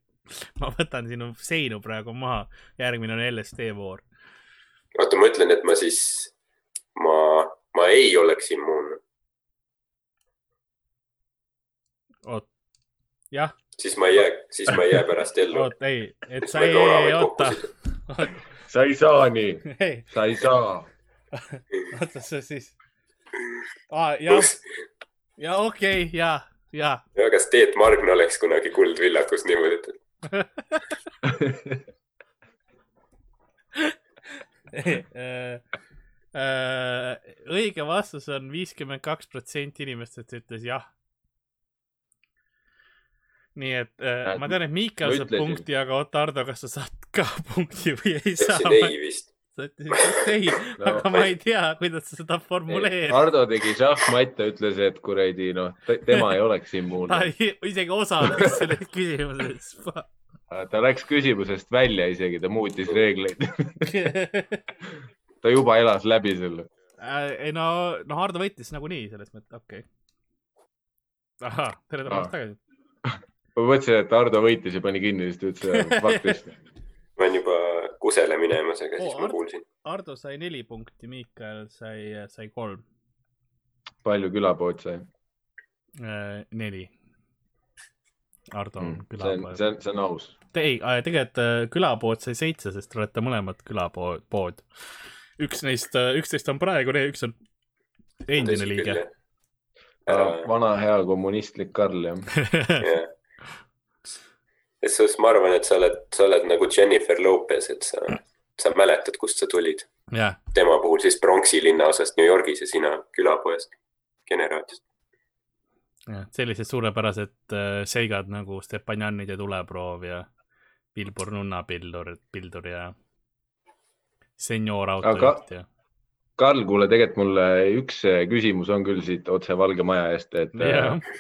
ma võtan sinu seinu praegu maha, järgmine on LSD voor. oota, ma ütlen, et ma siis, ma, ma ei oleks immuunne, jah, siis ma ei jää, siis ma ei jää pärast ellu. oot, ei, et sa ei, ei, oota, sa ei saa nii, ei, sa ei saa. oota, sa siis ah,. jah, ja okei okay,, ja, ja ja kas Teet Margna oleks kunagi Kuldvillakus niimoodi, et Äh, äh, õige vastus on viiskümmend kaks protsenti inimestest ütles jah. Nii et äh, ma tean, et Miikal saab punkti, aga oota, Ardo, kas sa saad ka punkti või ei saa ütlesin? ei vist. sa ütlesid ei no,, aga ma ei tea, kuidas sa seda formuleerid. Hardo tegi šahmatte, ütles, et kuradi noh, tema ei oleks ta immuunne. ei, isegi osales selles küsimuses. ta läks küsimusest välja isegi, ta muutis reegleid. ta juba elas läbi selle. Äh, ei no, no Hardo võitis nagunii selles mõttes, okei okay.. ahah, tere tulemast Aa. tagasi. Ma mõtlesin, et Hardo võitis ja pani kinni, siis ta ütles, et fuck this. ma olen juba kusele minemas, aga siis Oo, ma kuulsin. Ardo sai neli punkti, Miikal sai, sai kolm palju külapood sai? äh,, neli. Ardo on Mm, see on, külapood. see on, see on aus. ei, tegelikult äh, külapood sai seitse, sest te olete mõlemad külapood, pood. üks neist, üks neist on praegune, üks on endine liige. vana hea kommunistlik Karl, jah. jah. Sest ma arvan, et sa oled, sa oled nagu Jennifer Lopez, et sa, sa mäletad, kust sa tulid. jah, tema puhul siis Bronxi linnaosast New Yorgis ja sina külapoest, generaatist. jah, sellised suurepärased äh, seigad nagu Stepanjanide tuleproov ja Pilbur nunnapildur, pildur ja Senior autojuht ja. Karl, kuule, tegelikult mulle üks eh, küsimus on küll siit otse Valge Maja eest, et jah äh,,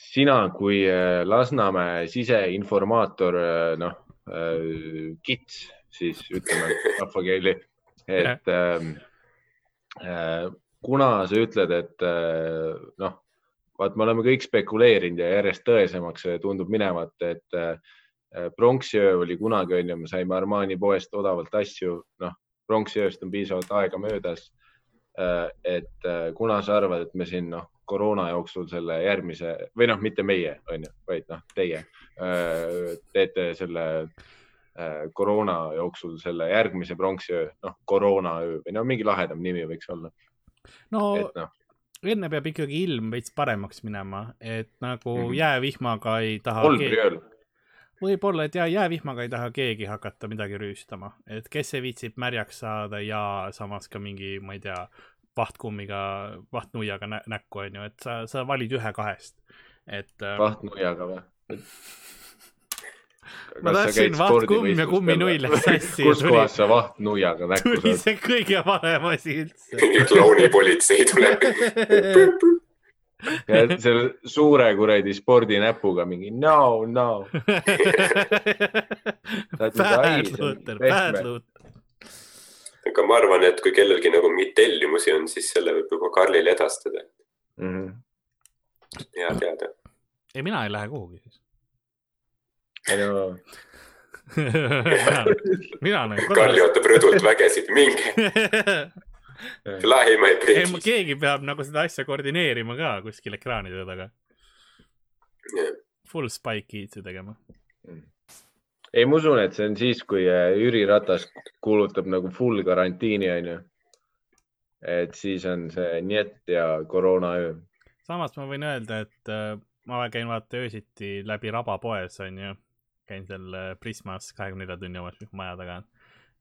sina kui äh, Lasnamäe siseinformaator, noh, kits siis ütleme rahvakeeli, et ähm, äh, kuna sa ütled, et äh, noh, vaat me oleme kõik spekuleerinud ja järjest tõesemaks tundub minevat, et äh, pronksiöö oli kunagi onju, me saime Armani poest odavalt asju, noh, pronksiööst on piisavalt aega möödas. et äh, kuna sa arvad, et me siin noh, koroona jooksul selle järgmise või noh, mitte meie onju, vaid noh, teie teete selle koroona jooksul selle järgmise pronksiöö, noh, koroonaöö või no mingi lahedam nimi võiks olla. no et noh, enne peab ikkagi ilm veits paremaks minema, et nagu mm. -hmm. jäävihmaga ei taha. kolbriööl. võib-olla, et ja jäävihmaga ei taha keegi hakata midagi rüüstama, et kes see viitsib märjaks saada ja samas ka mingi, ma ei tea, vahtkummiga, vahtnuiaga nä näkku onju, et sa, sa valid ühe kahest, et äh, vahtnuiaga või? Ma tahtsin vahtkumm ja kumminull läks sassi kus tuli- kohas sa vahtnuiaga näkku tuli saad? see kõige valem asi üldse. klounipolitsei tuleb. ja selle suure kuradi spordinäpuga mingi no, no. Bad Luther, bad Luther. Aga ma arvan, et kui kellelgi nagu mingeid tellimusi on, siis selle võib juba Karlile edastada. Mhm. hea teada. ei, mina ei lähe kuhugi siis. ei no, mina olen Karli ootab rõdult vägesid, minge, fly my ei, bitches. keegi peab nagu seda asja koordineerima ka kuskil ekraanide taga. Full spike eats'i tegema. ei, ma usun, et see on siis, kui äh, Jüri Ratas kuulutab nagu full karantiini, onju. et siis on see niet ja koroonaöö. samas ma võin öelda, et äh, ma käin vaata öösiti läbi Raba poes onju. käin seal äh, Prismas kahekümne nelja tunni omas maja taga.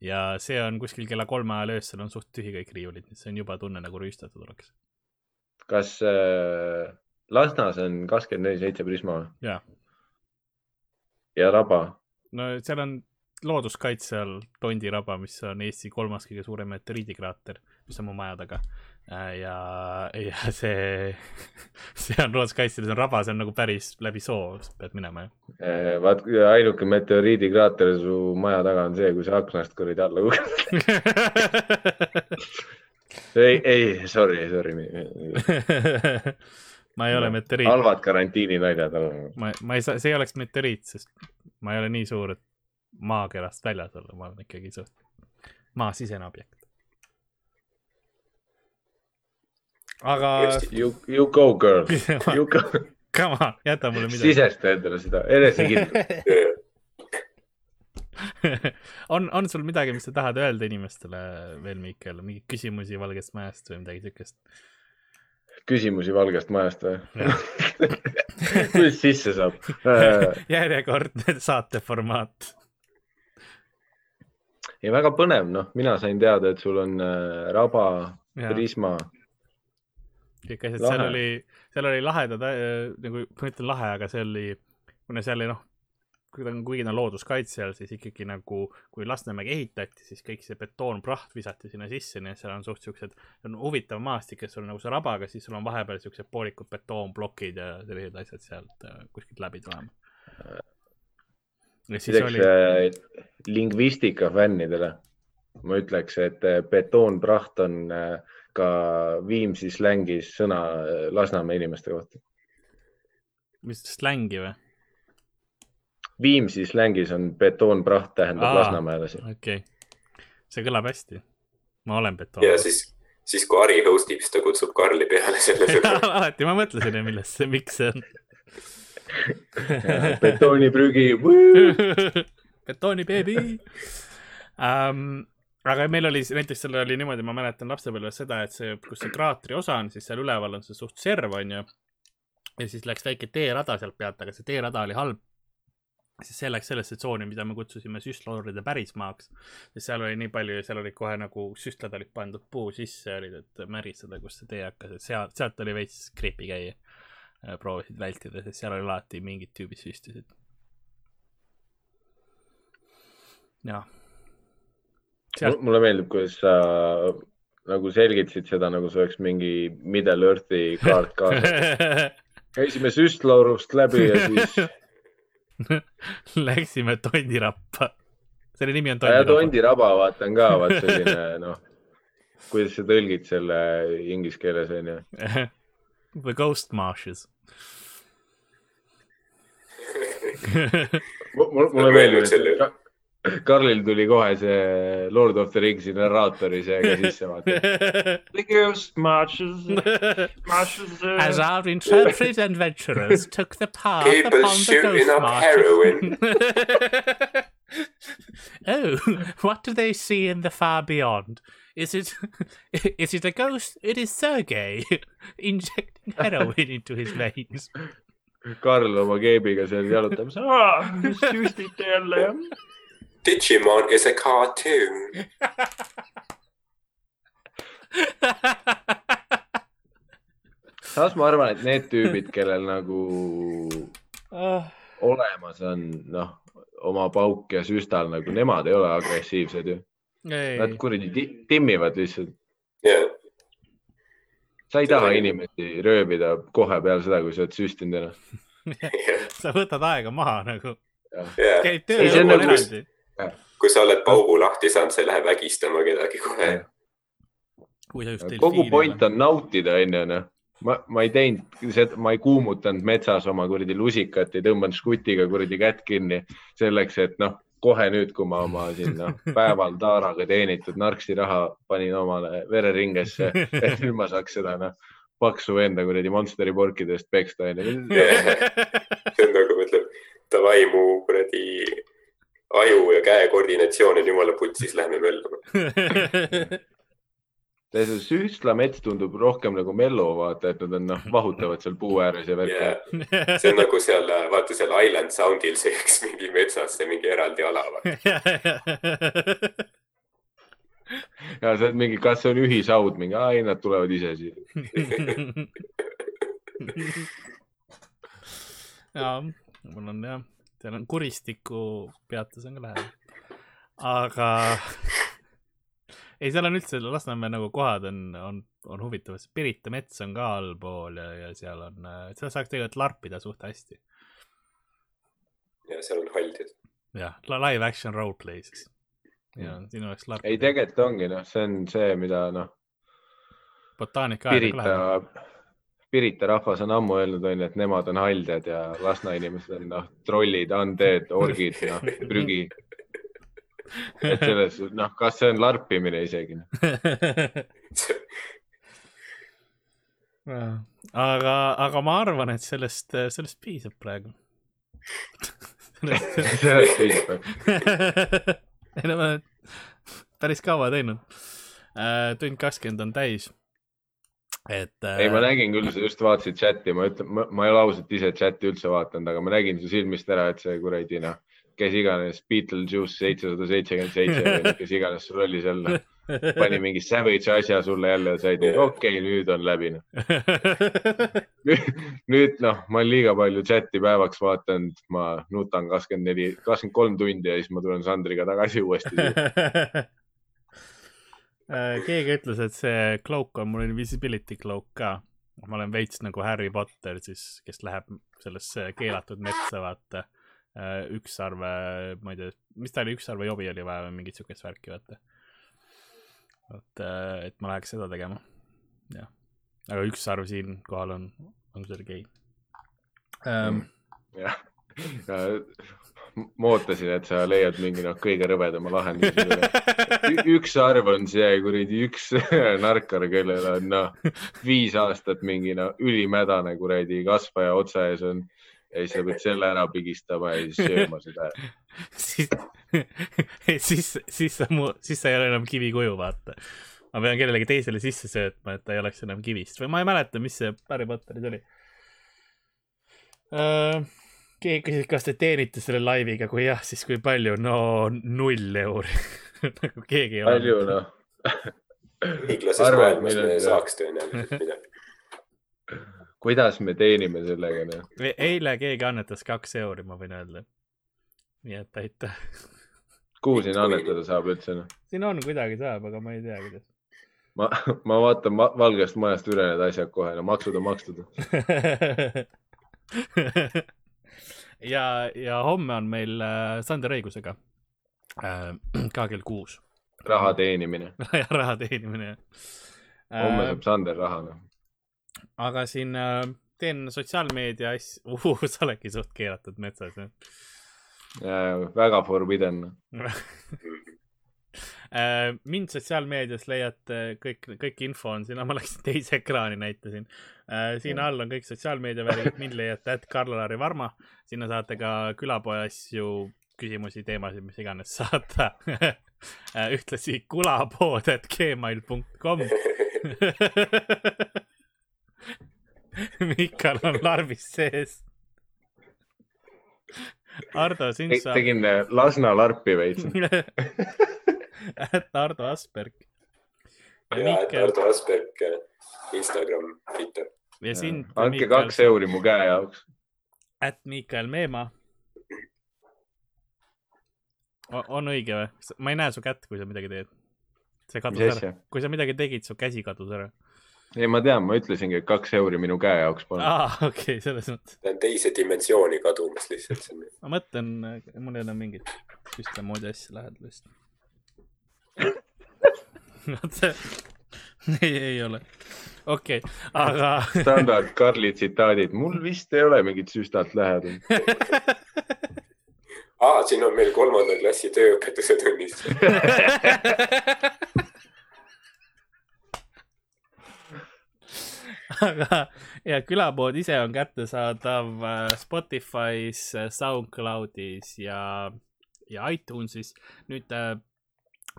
ja see on kuskil kella kolme ajal öösel on suht tühi kõik riiulid, nii et see on juba tunne nagu rüüstatud oleks. kas äh, Lasnas on kakskümmend neli seitse Prisma või? Ja Raba? No seal on looduskaitse all Tondi raba, mis on Eesti kolmas kõige suurem meteoriidikraater, mis on mu maja taga. ja, ja see, see on looduskaitse, see on raba, see on nagu päris läbi soo pead minema ju. Eh, vaat ainuke meteoriidikraater su maja taga on see, kui sa aknast kuradi alla kukkud. ei, ei, sorry, sorry. Ma ei ole meteoriit, halvad karantiininaljad on. ma, ma ei saa, see ei oleks meteoriit, sest ma ei ole nii suur, et maakerast väljas olla, ma olen ikkagi suht maasisene objekt. aga You, you go girl, you go, come on, jäta mulle midagi. sisesta endale seda enesekindlust. on, on sul midagi, mis sa tahad öelda inimestele veel, Miikel, mingeid küsimusi Valgest Majast või midagi siukest? Küsimusi Valgest Majast või kuidas sisse saab? järjekordne saateformaat. ei, väga põnev, noh, mina sain teada, et sul on äh, Raba, Prisma. kõik asjad, seal oli, seal oli lahedad äh,, nagu ma ütlen lahe, aga see oli, kuna seal oli noh, kuigi ta on looduskaitse all, siis ikkagi nagu, kui Lasnamäge ehitati, siis kõik see betoonpraht visati sinna sisse, nii et seal on suht siuksed, on huvitav maastik, et sul on nagu see raba, aga siis sul on vahepeal siuksed poolikud betoonplokid ja sellised asjad sealt äh, kuskilt läbi tulema. näiteks oli, äh, lingvistika fännidele ma ütleks, et äh, betoonpraht on äh, ka Viimsi slängis sõna Lasnamäe inimeste kohta. mis slängi või? Viimsi slängis on betoonpraht tähendab lasnamäelasi. okei okay., see kõlab hästi. ma olen betoon. ja siis, siis kui Ari host ib, siis ta kutsub Karli peale selle alati ma mõtlesin, millest see, miks see on. betooniprügi. betooni beebi um,. aga meil oli näiteks seal oli niimoodi, ma mäletan lapsepõlves seda, et see, kus see kraatri osa on, siis seal üleval on see suht serv onju. ja siis läks väike teerada sealt pealt, aga see teerada oli halb. Siis see läks sellesse tsooni, mida me kutsusime süstlooride pärismaaks. sest seal oli nii palju ja seal olid kohe nagu süstlad olid pandud puu sisse, olid, et märistada, kus see tee hakkas, et sealt, sealt oli veits creepy käia. proovisid vältida, sest seal oli alati mingid tüübid süstisid. jah. sealt, mulle meeldib, kuidas sa nagu selgitasid seda, nagu see oleks mingi Middle Earthi kaart kaasas. käisime süstlaurust läbi ja siis läksime Tondirappa. selle nimi on ja Tondirapa. Tondi raba vaatan ka, vaat selline noh, kuidas sa tõlgid selle inglise keeles onju. The Ghost Marshes. mulle meeldib, et Karlil tuli kohe see Lord of the Ringsi narraatori see ka sisse vaata. The ghost marches, marches. As our intrepid adventurers took the path People upon the shooting Ghost up heroin. Marshes. oh, what do they see in the far beyond? Is it is it a ghost? It is Sergei injecting heroin into his veins. Karl oma keebiga seal jalutamas. just süstite jälle jah. Digimon is a cartoon. samas ma arvan, et need tüübid, kellel nagu oh, olemas on, noh, oma pauk ja süstal nagu nemad ei ole agressiivsed ju. Nad kuradi ti- timmivad lihtsalt. jah, sa ei taha inimesi röövida kohe peale seda, kui sa oled süstinud ennast. sa võtad aega maha nagu, see on õuel nagu- eraldi. Kui sa oled paugu lahti saanud, sa ei lähe vägistama kedagi kohe. kogu point on nautida, onju, noh. ma, ma ei teinud seda, ma ei kuumutanud metsas oma kuradi lusikat, ei tõmmanud žgutiga kuradi kätt kinni selleks, et noh, kohe nüüd, kui ma oma siin noh, päeval taaraga teenitud narksi raha panin omale vereringesse, et nüüd ma saaks seda noh, paksu venda kuradi Monsteri porkidest peksta, onju. see on nagu mõtleb, davai, mu kuradi aju ja käe koordinatsioon on jumala putsis, lähme möllama. see süstlamets tundub rohkem nagu Mello, vaata, et nad on noh, vahutavad seal puu ääres ja värki Yeah. see on nagu seal, vaata seal Island Soundil seeks mingi metsas see mingi eraldi ala. ja see on mingi, kas see on ühishaud, mingi, ei, nad tulevad ise siia. ja, mul on jah, seal on kuristiku peatus on ka lähedal. aga ei, seal on üldse Lasnamäe nagu kohad on, on, on huvitavad, Pirita mets on ka allpool ja, ja seal on, seda saaks tegelikult larpida suht hästi. ja seal on haldjad. jah, live action roleplay siis. ja siin oleks ei, larpida. tegelikult ongi noh, see on see, mida noh, botaanika Pirita läheb., Pirita rahvas on ammu öelnud, onju, et nemad on haldjad ja Lasna inimesed on noh, trollid, undead, orgid, noh, prügi. et selles, noh, kas see on larpimine isegi? aga, aga ma arvan, et sellest, sellest piisab praegu. sellest piisab. ei no ma olen päris kaua teinud. tund kakskümmend on täis. et. äh, ei, ma nägin küll, sa just vaatasid chati, ma ütlen, ma ei ole ausalt ise chati üldse vaadanud, aga ma nägin su silmist ära, et see kuradi noh, kes iganes Beetlejuice seitsesada seitsekümmend seitse või kes iganes sul oli seal, pani mingi savage asja sulle jälle ja said, okei okay,, nüüd on läbi noh. nüüd noh, ma olen liiga palju chati päevaks vaadanud, ma nutan kakskümmend neli, kakskümmend kolm tundi ja siis ma tulen Sandriga tagasi uuesti. Äh, keegi ütles, et see cloak on mul invisibility cloak ka. ma olen veits nagu Harry Potter siis, kes läheb sellesse keelatud metsa, vaata. ükssarve, ma ei tea, mis ta oli, ükssarve jobi oli vaja või mingit siukest värki, vaata. vot, et ma läheks seda tegema. jah, aga ükssarv siinkohal on, on Sergei um,. jah, ma ootasin, et sa leiad mingi noh, kõige rõvedama lahenduse. üks arv on see kuradi üks narkar, kellel on noh, viis aastat mingi noh, ülimädane kuradi kasvaja otsa ees on ja siis sa pead selle ära pigistama ja siis sööma seda. siis, siis, siis sa mu, siis sa ei ole enam kivikuju, vaata. ma pean kellelegi teisele sisse söötma, et ta ei oleks enam kivist või ma ei mäleta, mis see Harry Potteris oli uh,. Keegi küsis, kas te teenite selle laiviga, kui jah, siis kui palju? no null euri nagu keegi ei ole. palju noh, et maailmas me saaks tõenäoliselt midagi. kuidas me teenime sellega noh. E-, eile keegi annetas kaks euri, ma võin öelda. nii et aitäh. kuhu siin annetada saab üldse noh? siin on kuidagi saab, aga ma ei tea, kuidas. ma, ma vaatan ma, Valgest Majast üle need asjad kohe, no maksud on makstud. ja, ja homme on meil äh, Sander õigusega äh, ka kell kuus. raha teenimine. raha teenimine homme äh, saab. Sander raha noh. aga siin teen sotsiaalmeedia asju uh,, sa oledki suht keelatud metsas jah väga forbidden. Äh, mind sotsiaalmeedias leiate kõik, kõik info on siin, ma läksin teise ekraani näitasin. siin all on kõik sotsiaalmeedia värgid, mind leiate, et Karl-Lari Varma, sinna saate ka külapoe asju küsimusi, teemasid, mis iganes saata ühtlasi kulapood, et gmail.com. Mikal on larvis sees. Ardo, sind saab tegin äh, Lasna larpi veits. et Ardo Asperg. ja, et Ardo Asperg, Instagram, Twitter. ja sind. andke kaks euri mu käe jaoks. at Miikael Meemaa. on õige või? ma ei näe su kätt, kui sa midagi teed. see kadus mis ära, kui sa midagi tegid, su käsi kadus ära. ei, ma tean, ma ütlesingi, et kaks euri minu käe jaoks palun. aa, okei okay,, selles mõttes. ta on teise dimensiooni kadumas lihtsalt ma mõtlen, mul ei ole mingit süstle moodi asja lähedal vist. See, ei, ei ole. okei okay,, aga standard Karli tsitaadid, mul vist ei ole mingit süstat lähedal. aa, siin on meil kolmanda klassi tööõpetuse tunnis. aga ja külapood ise on kättesaadav äh, Spotify's, SoundCloudis ja, ja iTunesis. nüüd äh,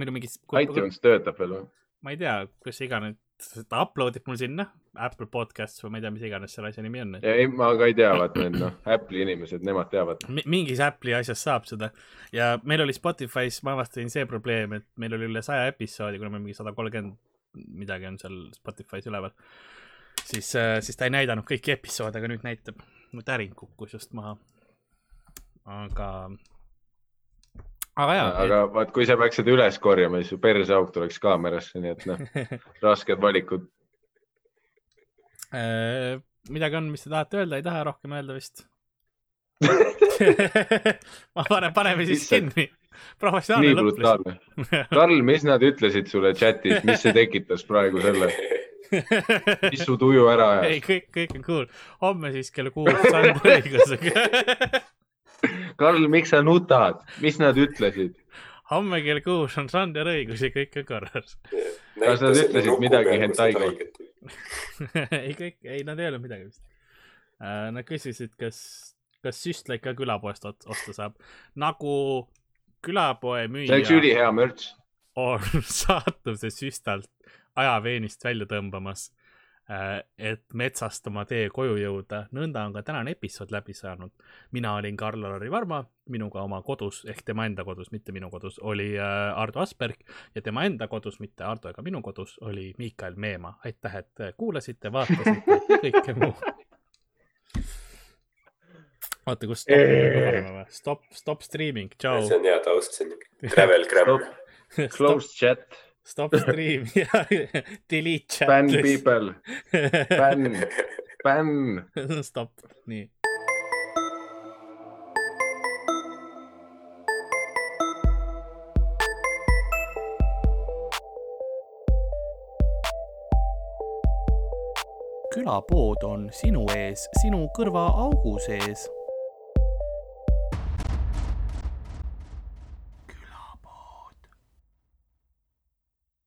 meil on mingid. iTunes töötab veel või? ma ei tea, kus iganes, ta upload ib mul sinna, Apple Podcasts või ma ei tea, mis iganes selle asja nimi on. ei, ma ka ei tea, vaata need noh, Apple'i inimesed, nemad teavad. mingis Apple'i asjas saab seda ja meil oli Spotify's, ma avastasin see probleem, et meil oli üle saja episoodi, kuna meil mingi sada kolmkümmend midagi on seal Spotify's üleval. siis, siis ta ei näidanud kõiki episoode, aga nüüd näitab. mu täring kukkus just maha. aga, aga jaa. aga vaat, kui sa peaksid üles korjama, siis su perseauk tuleks kaamerasse, nii et noh, rasked valikud. Äh, midagi on, mis te tahate öelda, ei taha rohkem öelda vist? ma panen, paneme siis kinni. professionaalne lõpp. Karl, mis nad ütlesid sulle chatis, mis see tekitas praegu selle, mis su tuju ära ei, ajas? kõik, kõik on cool. homme siis kell kuus Sandra õigusega. Karl, miks sa nutad, mis nad ütlesid? homme kell kuus on Sander õigus ja kõik on korras. Kas nad ütlesid midagi hentai kohta?? ei, kõik, ei, nad ei öelnud midagi vist. Nad küsisid, kas, kas süstlaid ka külapoest osta saab. nagu külapoe see oleks müüja ülihea mürts. on saatuse süstalt ajaveenist välja tõmbamas, et metsast oma tee koju jõuda. nõnda on ka tänane episood läbi saanud. mina olin Karl-Lari Varma, minuga oma kodus ehk tema enda kodus, mitte minu kodus, oli äh, Ardo Asperg ja tema enda kodus, mitte Ardo ega minu kodus, oli Miikael Meemaa. aitäh, et kuulasite, vaatasite, kõike muu. oota, kus stop, stop, stop streaming, tšau. see on hea taust, see on travel gram. Closed chat, Stop stream ja delete chat. ban people, ban, ban. Stop, nii. külapood on sinu ees, sinu kõrvaaugu sees